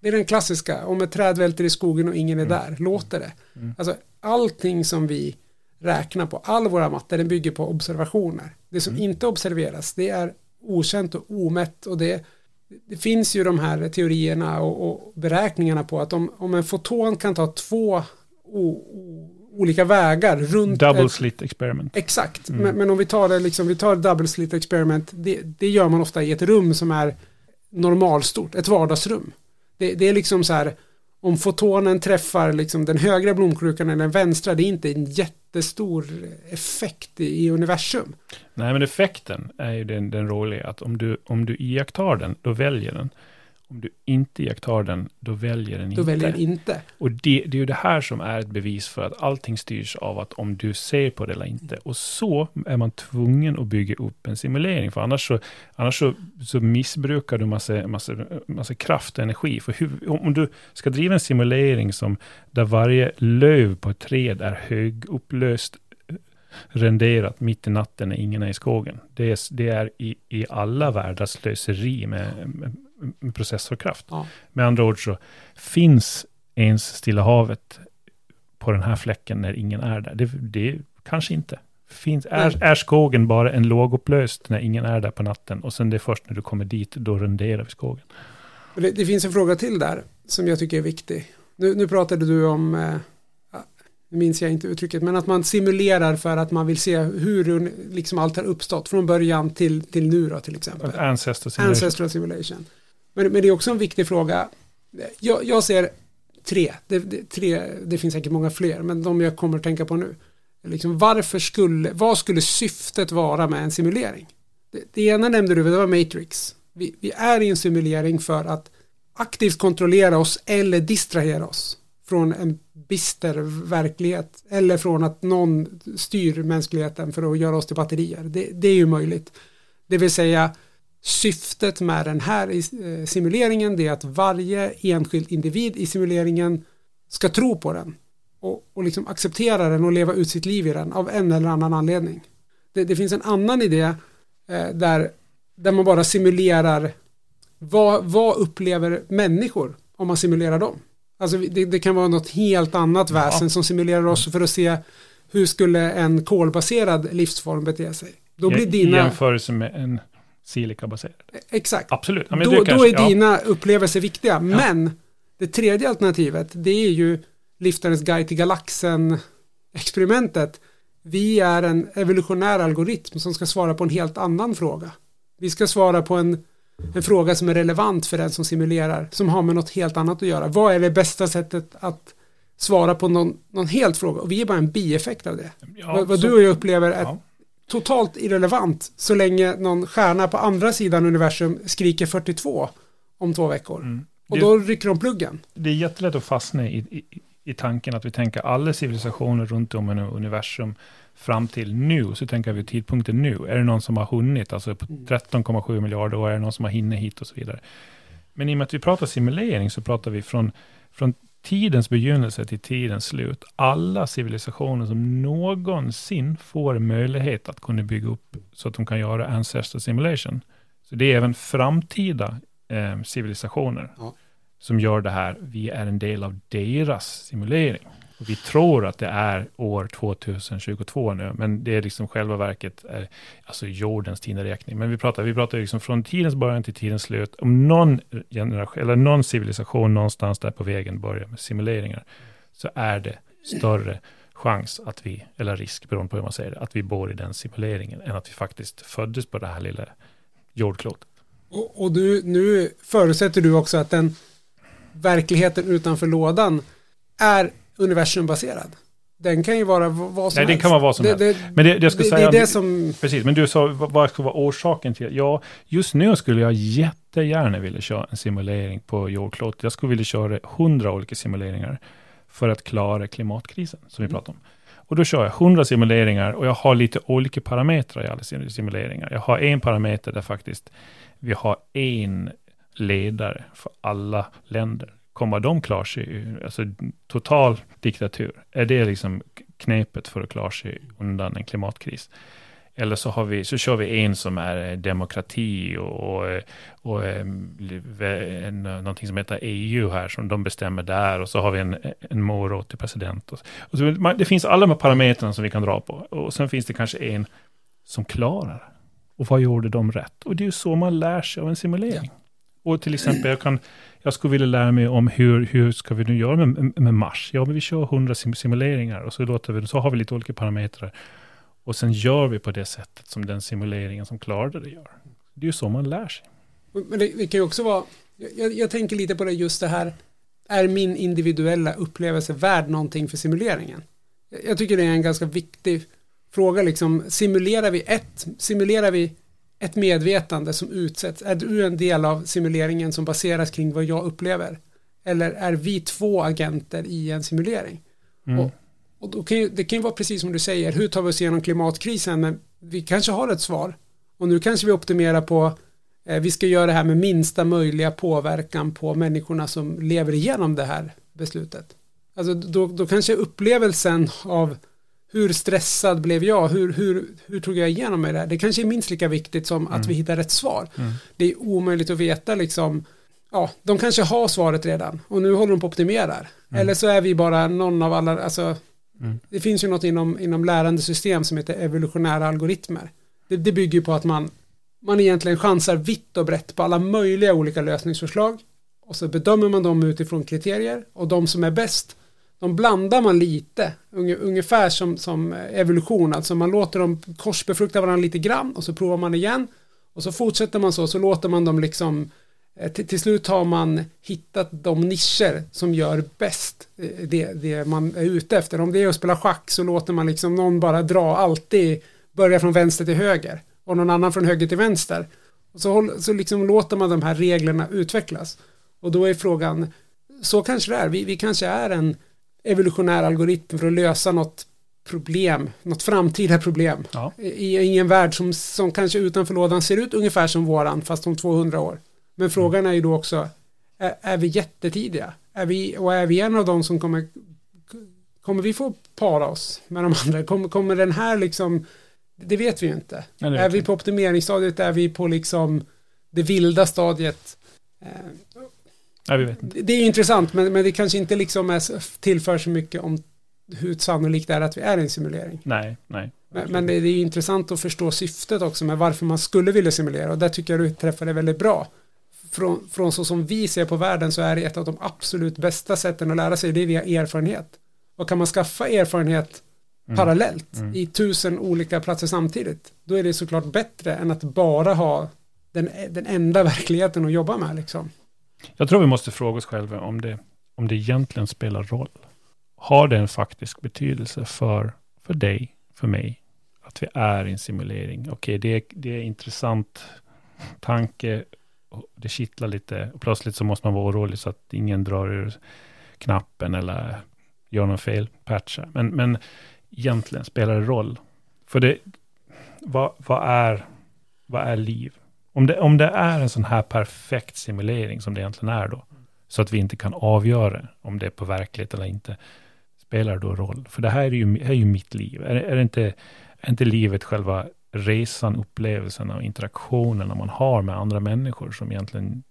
det är den klassiska, om ett träd välter i skogen och ingen är mm. där, låter det. Mm. Alltså allting som vi räknar på, all våra matte, den bygger på observationer. Det som mm. inte observeras, det är okänt och omätt och det, det finns ju de här teorierna och, och beräkningarna på att om, om en foton kan ta två o, o, olika vägar runt... Double ett, slit experiment. Exakt, mm. men, men, om vi tar det liksom, vi tar double slit experiment, det, det gör man ofta i ett rum som är normalstort, ett vardagsrum. Det, det är liksom så här, om fotonen träffar liksom den högra blomkrukan eller den vänstra, det är inte en jätte jättestor effekt i, i universum. Nej, men effekten är ju den, den roliga, att om du, om du iakttar den, då väljer den. Om du inte iakttar den, då väljer den Då inte. väljer den inte. Och det, det är ju det här som är ett bevis för att allting styrs av att om du ser på det eller inte. Och så är man tvungen att bygga upp en simulering, för annars så, annars så, så missbrukar du massa, massa, massa kraft och energi. För hur, om om du ska driva en simulering som där varje löv på ett träd är högupplöst renderat mitt i natten när ingen är i skogen. Det är, det är i, i alla världar slöseri med, med, med processorkraft. Ja. Med andra ord så finns ens Stilla havet på den här fläcken när ingen är där? Det, det kanske inte. Finns, är, är skogen bara en lågupplöst när ingen är där på natten och sen det är först när du kommer dit, då renderar vi skogen. Det, det finns en fråga till där som jag tycker är viktig. Nu, nu pratade du om, eh, nu minns jag inte uttrycket, men att man simulerar för att man vill se hur liksom allt har uppstått från början till, till nu då till exempel. Ancestor simulation. Ancestral simulation. Men, men det är också en viktig fråga. Jag, jag ser tre. Det, det, tre. det finns säkert många fler, men de jag kommer att tänka på nu. Liksom, varför skulle, vad skulle syftet vara med en simulering? Det, det ena nämnde du, det var Matrix. Vi, vi är i en simulering för att aktivt kontrollera oss eller distrahera oss från en bister verklighet eller från att någon styr mänskligheten för att göra oss till batterier. Det, det är ju möjligt. Det vill säga syftet med den här eh, simuleringen det är att varje enskild individ i simuleringen ska tro på den och, och liksom acceptera den och leva ut sitt liv i den av en eller annan anledning. Det, det finns en annan idé eh, där, där man bara simulerar vad, vad upplever människor om man simulerar dem? Alltså det, det kan vara något helt annat Ja. väsen som simulerar oss för att se hur skulle en kolbaserad livsform bete sig. Då blir I dina, jämförelse med en silikabaserad. exakt, Absolut. Ja, då, det då kanske- är ja. dina upplevelser viktiga. Men det tredje alternativet, det är ju Liftarens guide till galaxen experimentet. Vi är en evolutionär algoritm som ska svara på en helt annan fråga. Vi ska svara på en, en fråga som är relevant för den som simulerar, som har med något helt annat att göra. Vad är det bästa sättet att svara på någon, någon helt fråga? Och vi är bara en bieffekt av det. Ja, vad, vad så- du och jag upplever är ja. Totalt irrelevant så länge någon stjärna på andra sidan universum skriker 42 om två veckor. Mm. Och då rycker de pluggen. det är jättelätt att fastna i, i, i tanken att vi tänker alla civilisationer runt om i universum fram till nu, så tänker vi tidpunkten nu. Är det någon som har hunnit, alltså på Mm. 13,7 miljarder år, är det någon som har hinnit hit och så vidare. Men i och med att vi pratar simulering så pratar vi från, från tidens begynnelse till tidens slut. Alla civilisationer som någonsin får möjlighet att kunna bygga upp så att de kan göra ancestor simulation. Så det är även framtida eh, civilisationer Ja. som gör det här. Vi är en del av deras simulering. Och vi tror att det är år 2022 nu, men det är liksom själva verket, är, alltså jordens tideräkning. Men vi pratar, vi pratar liksom från tidens början till tidens slut. Om någon generation, eller någon civilisation någonstans där på vägen börjar med simuleringar, så är det större chans att vi, eller risk beroende på hur man säger det, att vi bor i den simuleringen, än att vi faktiskt föddes på det här lilla jordklotet. Och, och du, nu förutsätter du också att den verkligheten utanför lådan är universumbaserad. Den kan ju vara vad som Nej, helst. kan vara vad som det, helst. Det, Men det, det jag ska det, säga... det är det som... Precis, men du sa vad ska vara orsaken till Ja, just nu skulle jag jättegärna vilja köra en simulering på jordklotet. Jag skulle vilja köra hundra olika simuleringar för att klara klimatkrisen som vi Mm. pratar om. Och då kör jag hundra simuleringar och jag har lite olika parametrar i alla sim- simuleringar. Jag har en parameter där faktiskt vi har en ledare för alla länder. Kommer de klara sig, ur- alltså total diktatur, är det liksom knepet för att klara sig undan en klimatkris? Eller så, har vi, så kör vi en som är eh, demokrati och, och, eh, och eh, en, någonting som heter EU här, som de bestämmer där. Och så har vi en, en morot till president. Och, och så, man- det finns alla de här parametrarna som vi kan dra på. Och sen finns det kanske en som klarar. Och vad gjorde de rätt? Och det är ju så man lär sig av en simulering. Och till exempel, jag, kan, jag skulle vilja lära mig om hur, hur ska vi nu göra med, med Mars? Ja, men vi kör 100 sim simuleringar och så, låter vi, så har vi lite olika parametrar. Och sen gör vi på det sättet som den simuleringen som klarade det gör. Det är ju så man lär sig. Men det, det kan ju också vara... Jag, jag tänker lite på det just det här. Är min individuella upplevelse värd någonting för simuleringen? Jag tycker det är en ganska viktig fråga liksom. Simulerar vi ett, simulerar vi ett medvetande som utsätts? Är du en del av simuleringen som baseras kring vad jag upplever? Eller är vi två agenter i en simulering? Mm. Och, och då kan ju, det kan ju vara precis som du säger, hur tar vi oss igenom klimatkrisen? Men vi kanske har ett svar. Och nu kanske vi optimerar på, eh, vi ska göra det här med minsta möjliga påverkan på människorna som lever igenom det här beslutet. Alltså då, då kanske upplevelsen av hur stressad blev jag, hur, hur, hur tog jag igenom mig det här? Det kanske är minst lika viktigt som att Mm. vi hittar ett svar. Mm. Det är omöjligt att veta liksom, ja, de kanske har svaret redan och nu håller de på att optimerar. Mm. Eller så är vi bara någon av alla, alltså, Mm. det finns ju något inom, inom lärande system som heter evolutionära algoritmer. Det, det bygger på att man, man egentligen chansar vitt och brett på alla möjliga olika lösningsförslag och så bedömer man dem utifrån kriterier och de som är bäst de blandar man lite, ungefär som, som evolution, alltså man låter dem korsbefrukta varandra lite grann och så provar man igen och så fortsätter man så, så låter man dem liksom eh, till, till slut har man hittat de nischer som gör bäst eh, det, det man är ute efter. Om det är att spela schack så låter man liksom någon bara dra alltid, börja från vänster till höger och någon annan från höger till vänster. Och så, så liksom låter man de här reglerna utvecklas. Och då är frågan, så kanske det är, vi, vi kanske är en evolutionär algoritm för att lösa något problem, något framtida problem Ja. i, i en värld som, som kanske utanför lådan ser ut ungefär som våran fast om 200 år. Men frågan är ju då också, är, är vi jättetidiga? Är vi, och är vi en av de som kommer, kommer vi få para oss med de andra? Kommer, kommer den här liksom, det vet vi ju inte. Nej, är vi på optimeringsstadiet, är vi på liksom det vilda stadiet? Eh, Nej, vi vet inte. det är intressant, men, men det kanske inte liksom är, tillför så mycket om hur sannolikt det är att vi är i en simulering. Nej, nej. Men, men det, det är ju intressant att förstå syftet också med varför man skulle vilja simulera och där tycker jag du träffade väldigt bra. Från, från så som vi ser på världen så är det ett av de absolut bästa sätten att lära sig, det är via erfarenhet. Och kan man skaffa erfarenhet Mm. parallellt Mm. i tusen olika platser samtidigt, då är det såklart bättre än att bara ha den, den enda (laughs) verkligheten att jobba med liksom. Jag tror vi måste fråga oss själva om det, om det egentligen spelar roll. Har det en faktisk betydelse för, för dig, för mig, att vi är i en simulering? Okej, det, är- det är intressant tanke, och det kittlar lite, och plötsligt så måste man vara orolig så att ingen drar ur knappen eller gör någon fel patcha. Men, men egentligen spelar det roll. För det, vad, vad, är, vad är liv? Om det, om det är en sån här perfekt simulering som det egentligen är då, så att vi inte kan avgöra om det är på verklighet eller inte, spelar det då roll? För det här är ju, är ju mitt liv. Är, är, det inte, är inte livet själva resan, upplevelsen och interaktionerna man har med andra människor som egentligen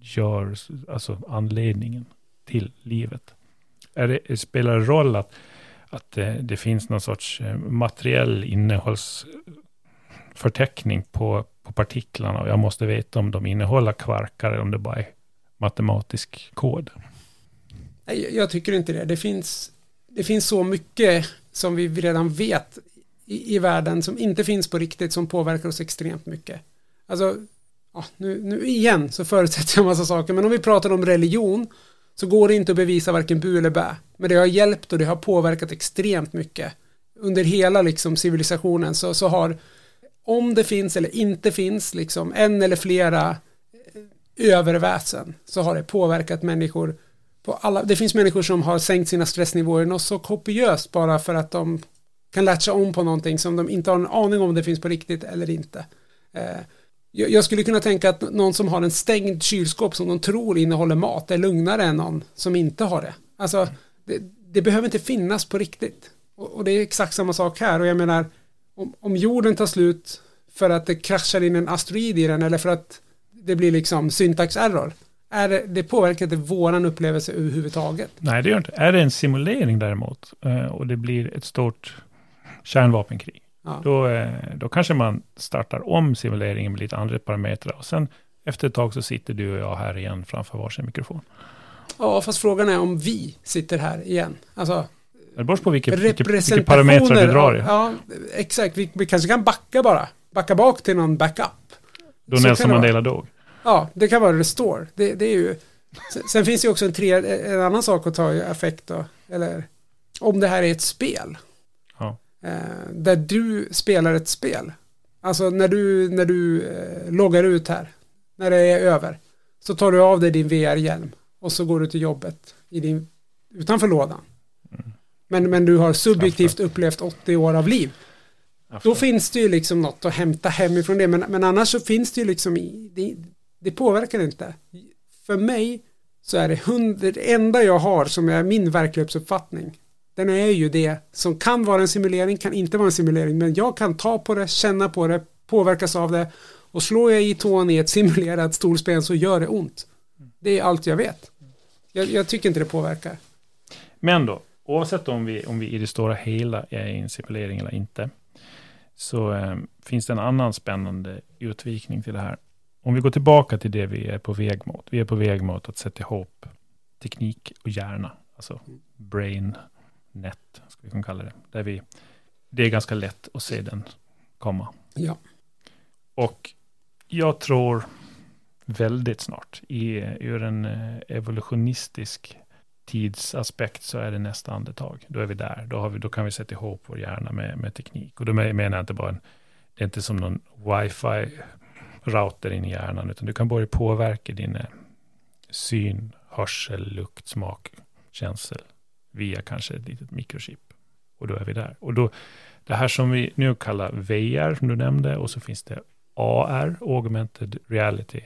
gör, alltså anledningen till livet? Är det, spelar det roll att, att det, det finns någon sorts eh, materiell innehållsförteckning på, på partiklarna och jag måste veta om de innehåller kvarkar eller om det bara är matematisk kod. Nej, jag- jag tycker inte det. Det finns, det finns så mycket som vi redan vet i, i världen som inte finns på riktigt som påverkar oss extremt mycket. Alltså, ja, nu, nu igen så förutsätter jag en massa saker, men om vi pratar om religion så går det inte att bevisa varken bu eller bä. Men det har hjälpt och det har påverkat extremt mycket. Under hela liksom civilisationen så, så har, om det finns eller inte finns liksom en eller flera eh, överväsen så har det påverkat människor på alla, det finns människor som har sänkt sina stressnivåer något så kopiöst bara för att de kan latcha om på någonting som de inte har en aning om det finns på riktigt eller inte. Eh, jag, jag skulle kunna tänka att någon som har en stängd kylskåp som de tror innehåller mat är lugnare än någon som inte har det. Alltså, det, det behöver inte finnas på riktigt. Och, och det är exakt samma sak här och jag menar om, om jorden tar slut för att det kraschar in en asteroid i den eller för att det blir liksom syntax error är det, det påverkar inte våran upplevelse överhuvudtaget. Nej, det gör inte. Är det en simulering däremot eh, och det blir ett stort kärnvapenkrig, Ja. då, eh, då kanske man startar om simuleringen med lite andra parametrar och sen efter ett tag så sitter du och jag här igen framför varsin mikrofon. ja, fast frågan är om vi sitter här igen. Alltså, Det beror på vilka, representationer. parametrar du drar i. Ja, exakt. Vi, vi kanske kan backa bara. Backa bak till någon backup. Då Nelson. Mandela dog. Ja, det kan vara restore. Det, det är ju... Sen, sen finns det ju också en, tre, en annan sak att ta i affekt då. Eller om det här är ett spel. Ja. Eh, där du spelar ett spel. Alltså när du, när du eh, loggar ut här, när det är över, så tar du av dig din VR-hjälm och så går du till jobbet i din, utanför lådan. Men, men du har subjektivt upplevt 80 år av liv. Då finns det ju liksom något att hämta hemifrån det. Men, men annars så finns det ju liksom, det, det påverkar inte. För mig så är det hund, det enda jag har som är min verklighetsuppfattning. Den är ju det som kan vara en simulering, kan inte vara en simulering. Men jag kan ta på det, känna på det, påverkas av det. Och slår jag i tån i ett simulerat stolsben så gör det ont. Det är allt jag vet. Jag, jag tycker inte det påverkar. Men då, oavsett om vi, om vi i det stora hela är i en simulering eller inte, så eh, finns det en annan spännande utvikning till det här. Om vi går tillbaka till det vi är på väg mot. Vi är på väg mot att sätta ihop teknik och hjärna, alltså brain net, ska vi kunna kalla det. Där vi, det är ganska lätt att se den komma. Ja. Och jag tror väldigt snart, i, ur en eh, evolutionistisk tidsaspekt så är det nästa andetag. Då är vi där. Då, har vi, då kan vi sätta ihop vår hjärna med, med teknik. Och då menar jag inte bara en, det är inte som någon wifi-router in i hjärnan, utan du kan börja påverka din eh, syn, hörsel, lukt, smak, känsel via kanske ett litet mikrochip. Och då är vi där. Och då, det här som vi nu kallar VR, som du nämnde, och så finns det AR, augmented reality.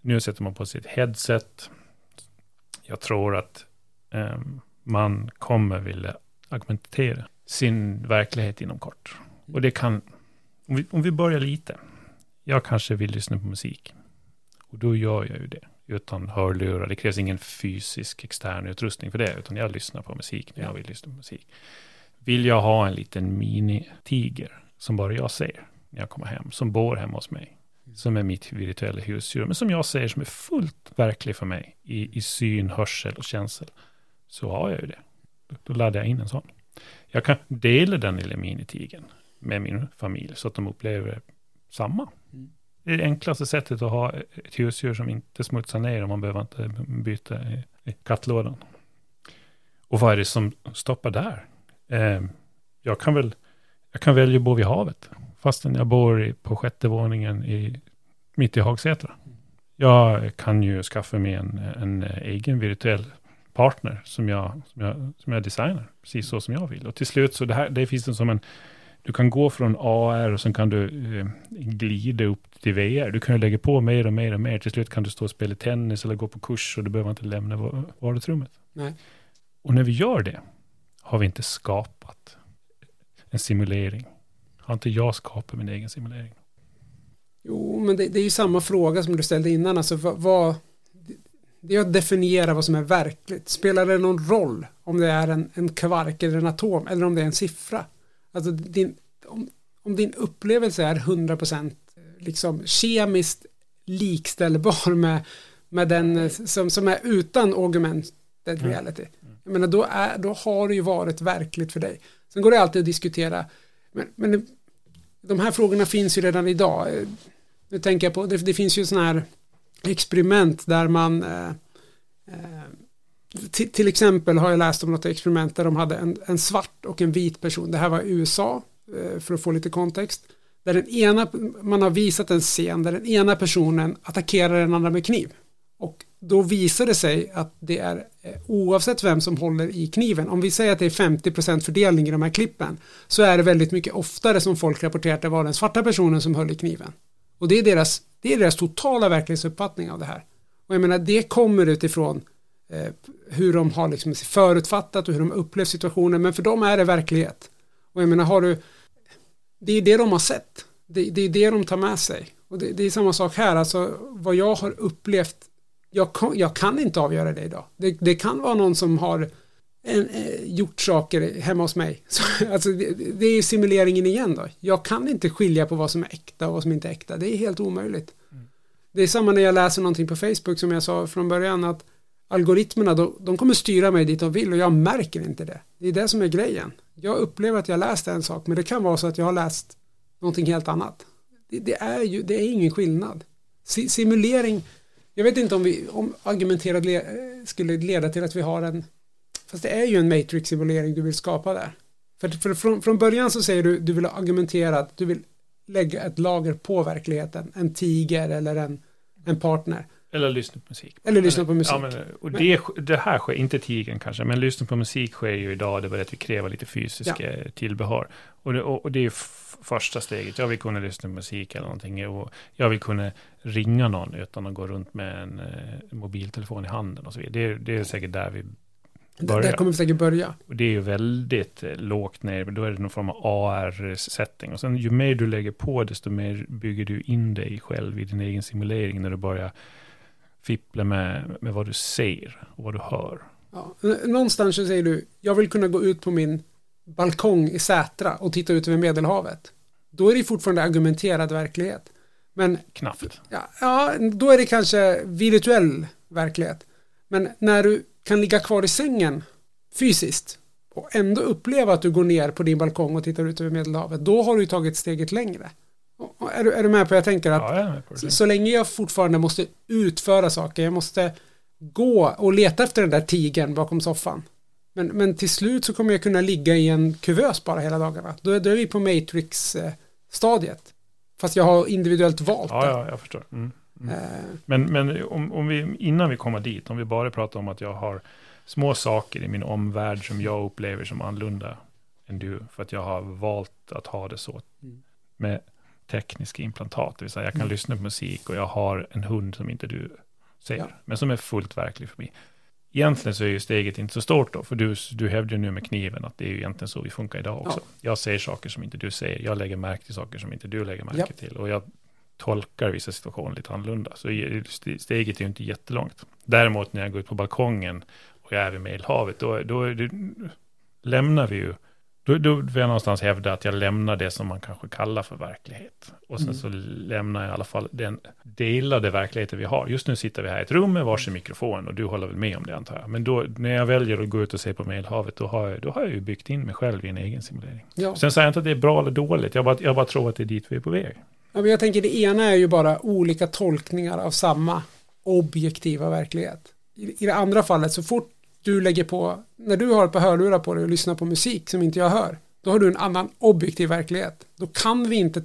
Nu sätter man på sig ett headset. Jag tror att man kommer vilja augmentera sin verklighet inom kort. Och det kan, om vi, om vi börjar lite. Jag kanske vill lyssna på musik. Och då gör jag ju det. Utan hörlurar. Det krävs ingen fysisk extern utrustning för det. Utan jag lyssnar på musik när jag vill lyssna på musik. Vill jag ha en liten mini-tiger som bara jag ser när jag kommer hem. Som bor hemma hos mig. Som är mitt virtuella husdjur. Men som jag ser som är fullt verklig för mig. I, i syn, hörsel och känsel. Så har jag ju det. Då, laddar jag in en sån. Jag kan dela den lilla minitigern med min familj. Så att de upplever samma. Mm. Det är det enklaste sättet att ha ett husdjur som inte smutsar ner och man behöver inte byta i, kattlådan. Och vad är det som stoppar där? Eh, jag kan väl jag kan välja att bo vid havet fastän jag bor i, på sjätte våningen i, mitt i Hagsätra. Jag kan ju skaffa mig en, en egen virtuell partner som jag, som, jag, som jag designar, precis så som jag vill. Och till slut så det här, det finns en som en, du kan gå från AR och sen kan du eh, glida upp till VR. Du kan ju lägga på mer och mer och mer. Till slut kan du stå och spela tennis eller gå på kurs och du behöver inte lämna va- vardagsrummet. Nej. Och när vi gör det har vi inte skapat en simulering. Har inte jag skapat min egen simulering? Jo, men det, det är ju samma fråga som du ställde innan. Alltså vad, det är att definiera vad som är verkligt. Spelar det någon roll om det är en, en kvark eller en atom eller om det är en siffra? Alltså din, om, om din upplevelse är 100% liksom kemiskt likställbar (laughs) med, med den eh, som, som är utan augmented Mm. reality. Jag menar, då, är, då har det ju varit verkligt för dig. Sen går det alltid att diskutera, men, men de här frågorna finns ju redan idag. Eh, Nu tänker jag på, det, det finns ju sådana här experiment där man eh, eh, till, till exempel har jag läst om något experiment där de hade en, en svart och en vit person. Det här var USA, eh, för att få lite kontext. Där den ena, man har visat en scen där den ena personen attackerar den andra med kniv. Och då visar det sig att det är eh, oavsett vem som håller i kniven, om vi säger att det är 50% fördelning i de här klippen, så är det väldigt mycket oftare som folk rapporterar att det var den svarta personen som höll i kniven. Och det är deras, det är deras totala verklighetsuppfattning av det här. Och jag menar, det kommer utifrån eh, hur de har liksom förutfattat och hur de upplevt situationen, men för dem är det verklighet. Och jag menar, har du, det är det de har sett, det, det är det de tar med sig. Och det, det är samma sak här, alltså vad jag har upplevt jag kan, jag kan inte avgöra det idag. Det, det kan vara någon som har en, eh, gjort saker hemma hos mig. Så, (laughs) alltså det, det är simuleringen igen då. Jag kan inte skilja på vad som är äkta och vad som inte är äkta. Det är helt omöjligt. Det är samma när jag läser någonting på Facebook som jag sa från början att algoritmerna de, de kommer styra mig dit de vill och jag märker inte det. Det är det som är grejen. Jag upplever att jag läst en sak men det kan vara så att jag har läst någonting helt annat. Det, det är ju det är ingen skillnad. Si, simulering jag vet inte om, vi, om argumenterad le, skulle leda till att vi har en, Fast det är ju en matrix-simulering du vill skapa där. För, för från, från början så säger du du vill ha argumenterat, du vill lägga ett lager på verkligheten. En tiger eller en, en partner. Eller lyssna på musik. Eller lyssna på musik. Ja, men, och det, det här sker, inte tigern kanske, men lyssna på musik sker ju idag, det att vi kräver lite fysiska ja. tillbehör. Och det, och, och det är första steget. Jag vill kunna lyssna på musik eller någonting. Och jag vill kunna ringa någon utan att gå runt med en eh, mobiltelefon i handen och så vidare. Det, det är säkert där vi börjar. Där kommer vi säkert börja. Och det är ju väldigt eh, lågt ner, då är det någon form av AR-setting. Och sen ju mer du lägger på, desto mer bygger du in dig själv i din egen simulering när du börjar fippla med, med vad du ser och vad du hör. Ja, någonstans så säger du, jag vill kunna gå ut på min balkong i Sätra och titta ut över Medelhavet. Då är det fortfarande argumenterad verklighet. Men, Knappt. Ja, ja, då är det kanske virtuell verklighet. Men när du kan ligga kvar i sängen fysiskt och ändå uppleva att du går ner på din balkong och tittar ut över Medelhavet, då har du tagit steget längre. Är du, är du med på jag tänker att ja, jag så, så, länge jag fortfarande måste utföra saker, jag måste gå och leta efter den där tigen bakom soffan. Men, men till slut så kommer jag kunna ligga i en kuvös bara hela dagarna. Då, då är vi på Matrix-stadiet. Fast jag har individuellt valt ja, det. Ja, jag förstår. Mm. Mm. Uh, men men om, om vi, innan vi kommer dit, om vi bara pratar om att jag har små saker i min omvärld som jag upplever som annorlunda än du, för att jag har valt att ha det så. Mm. Med tekniska implantat, det vill säga jag kan mm. lyssna på musik och jag har en hund som inte du ser, ja. men som är fullt verklig för mig. Egentligen så är ju steget inte så stort då, för du, du hävdar ju nu med kniven att det är ju egentligen så vi funkar idag också. Ja. Jag ser saker som inte du ser, jag lägger märke till saker som inte du lägger märke ja. till. Och jag tolkar vissa situationer lite annorlunda. Så steget är ju inte jättelångt. Däremot när jag går ut på balkongen och jag är vid Medelhavet, då, då, då lämnar vi ju då, då vill jag någonstans hävda att jag lämnar det som man kanske kallar för verklighet. Och sen mm. så lämnar jag i alla fall den delade verkligheten vi har. Just nu sitter vi här i ett rum med varsin mikrofon och du håller väl med om det antar jag. Men då när jag väljer att gå ut och se på Medelhavet, då har jag, då har jag ju byggt in mig själv i en egen simulering. Ja. Sen säger jag inte att det är bra eller dåligt, jag bara, jag bara tror att det är dit vi är på väg. Ja, men jag tänker det ena är ju bara olika tolkningar av samma objektiva verklighet. I, I det andra fallet, så fort du lägger på, när du har ett par hörlurar på dig och lyssnar på musik som inte jag hör, då har du en annan objektiv verklighet. Då kan vi inte,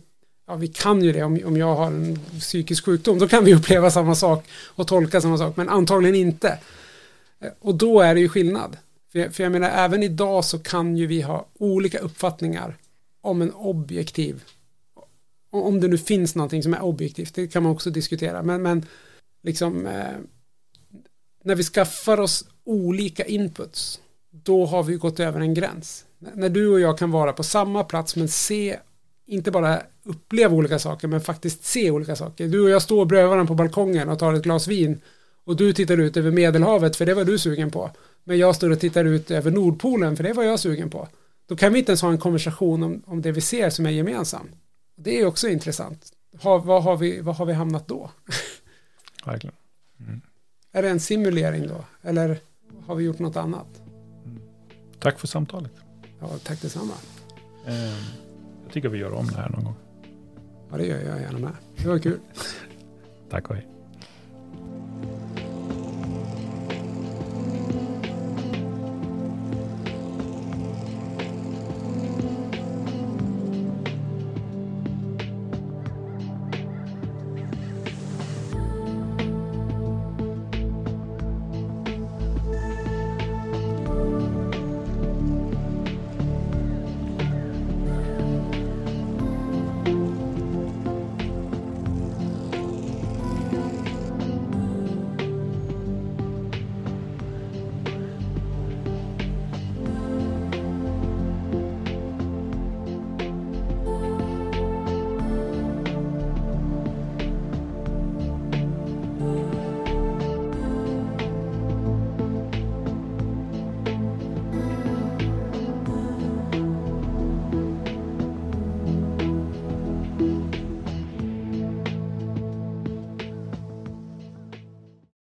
ja vi kan ju det om, om jag har en psykisk sjukdom, då kan vi uppleva samma sak och tolka samma sak, men antagligen inte. Eh, och då är det ju skillnad. För jag, för jag menar, även idag så kan ju vi ha olika uppfattningar om en objektiv, om det nu finns någonting som är objektivt, det kan man också diskutera, men, men liksom eh, när vi skaffar oss olika inputs, då har vi gått över en gräns. När du och jag kan vara på samma plats men se, inte bara uppleva olika saker, men faktiskt se olika saker. Du och jag står bredvid varandra på balkongen och tar ett glas vin och du tittar ut över Medelhavet för det var du sugen på. Men jag står och tittar ut över Nordpolen för det var jag sugen på. Då kan vi inte ens ha en konversation om, om det vi ser som är gemensamt. Det är också intressant. Ha, vad, har vi, vad har vi hamnat då? (laughs) Verkligen. Mm. Är det en simulering då? Eller har vi gjort något annat? Mm. Tack för samtalet. Ja, tack detsamma. Eh, jag tycker vi gör om det här någon gång. Ja, det gör jag gärna med. Det var kul. tack och hej.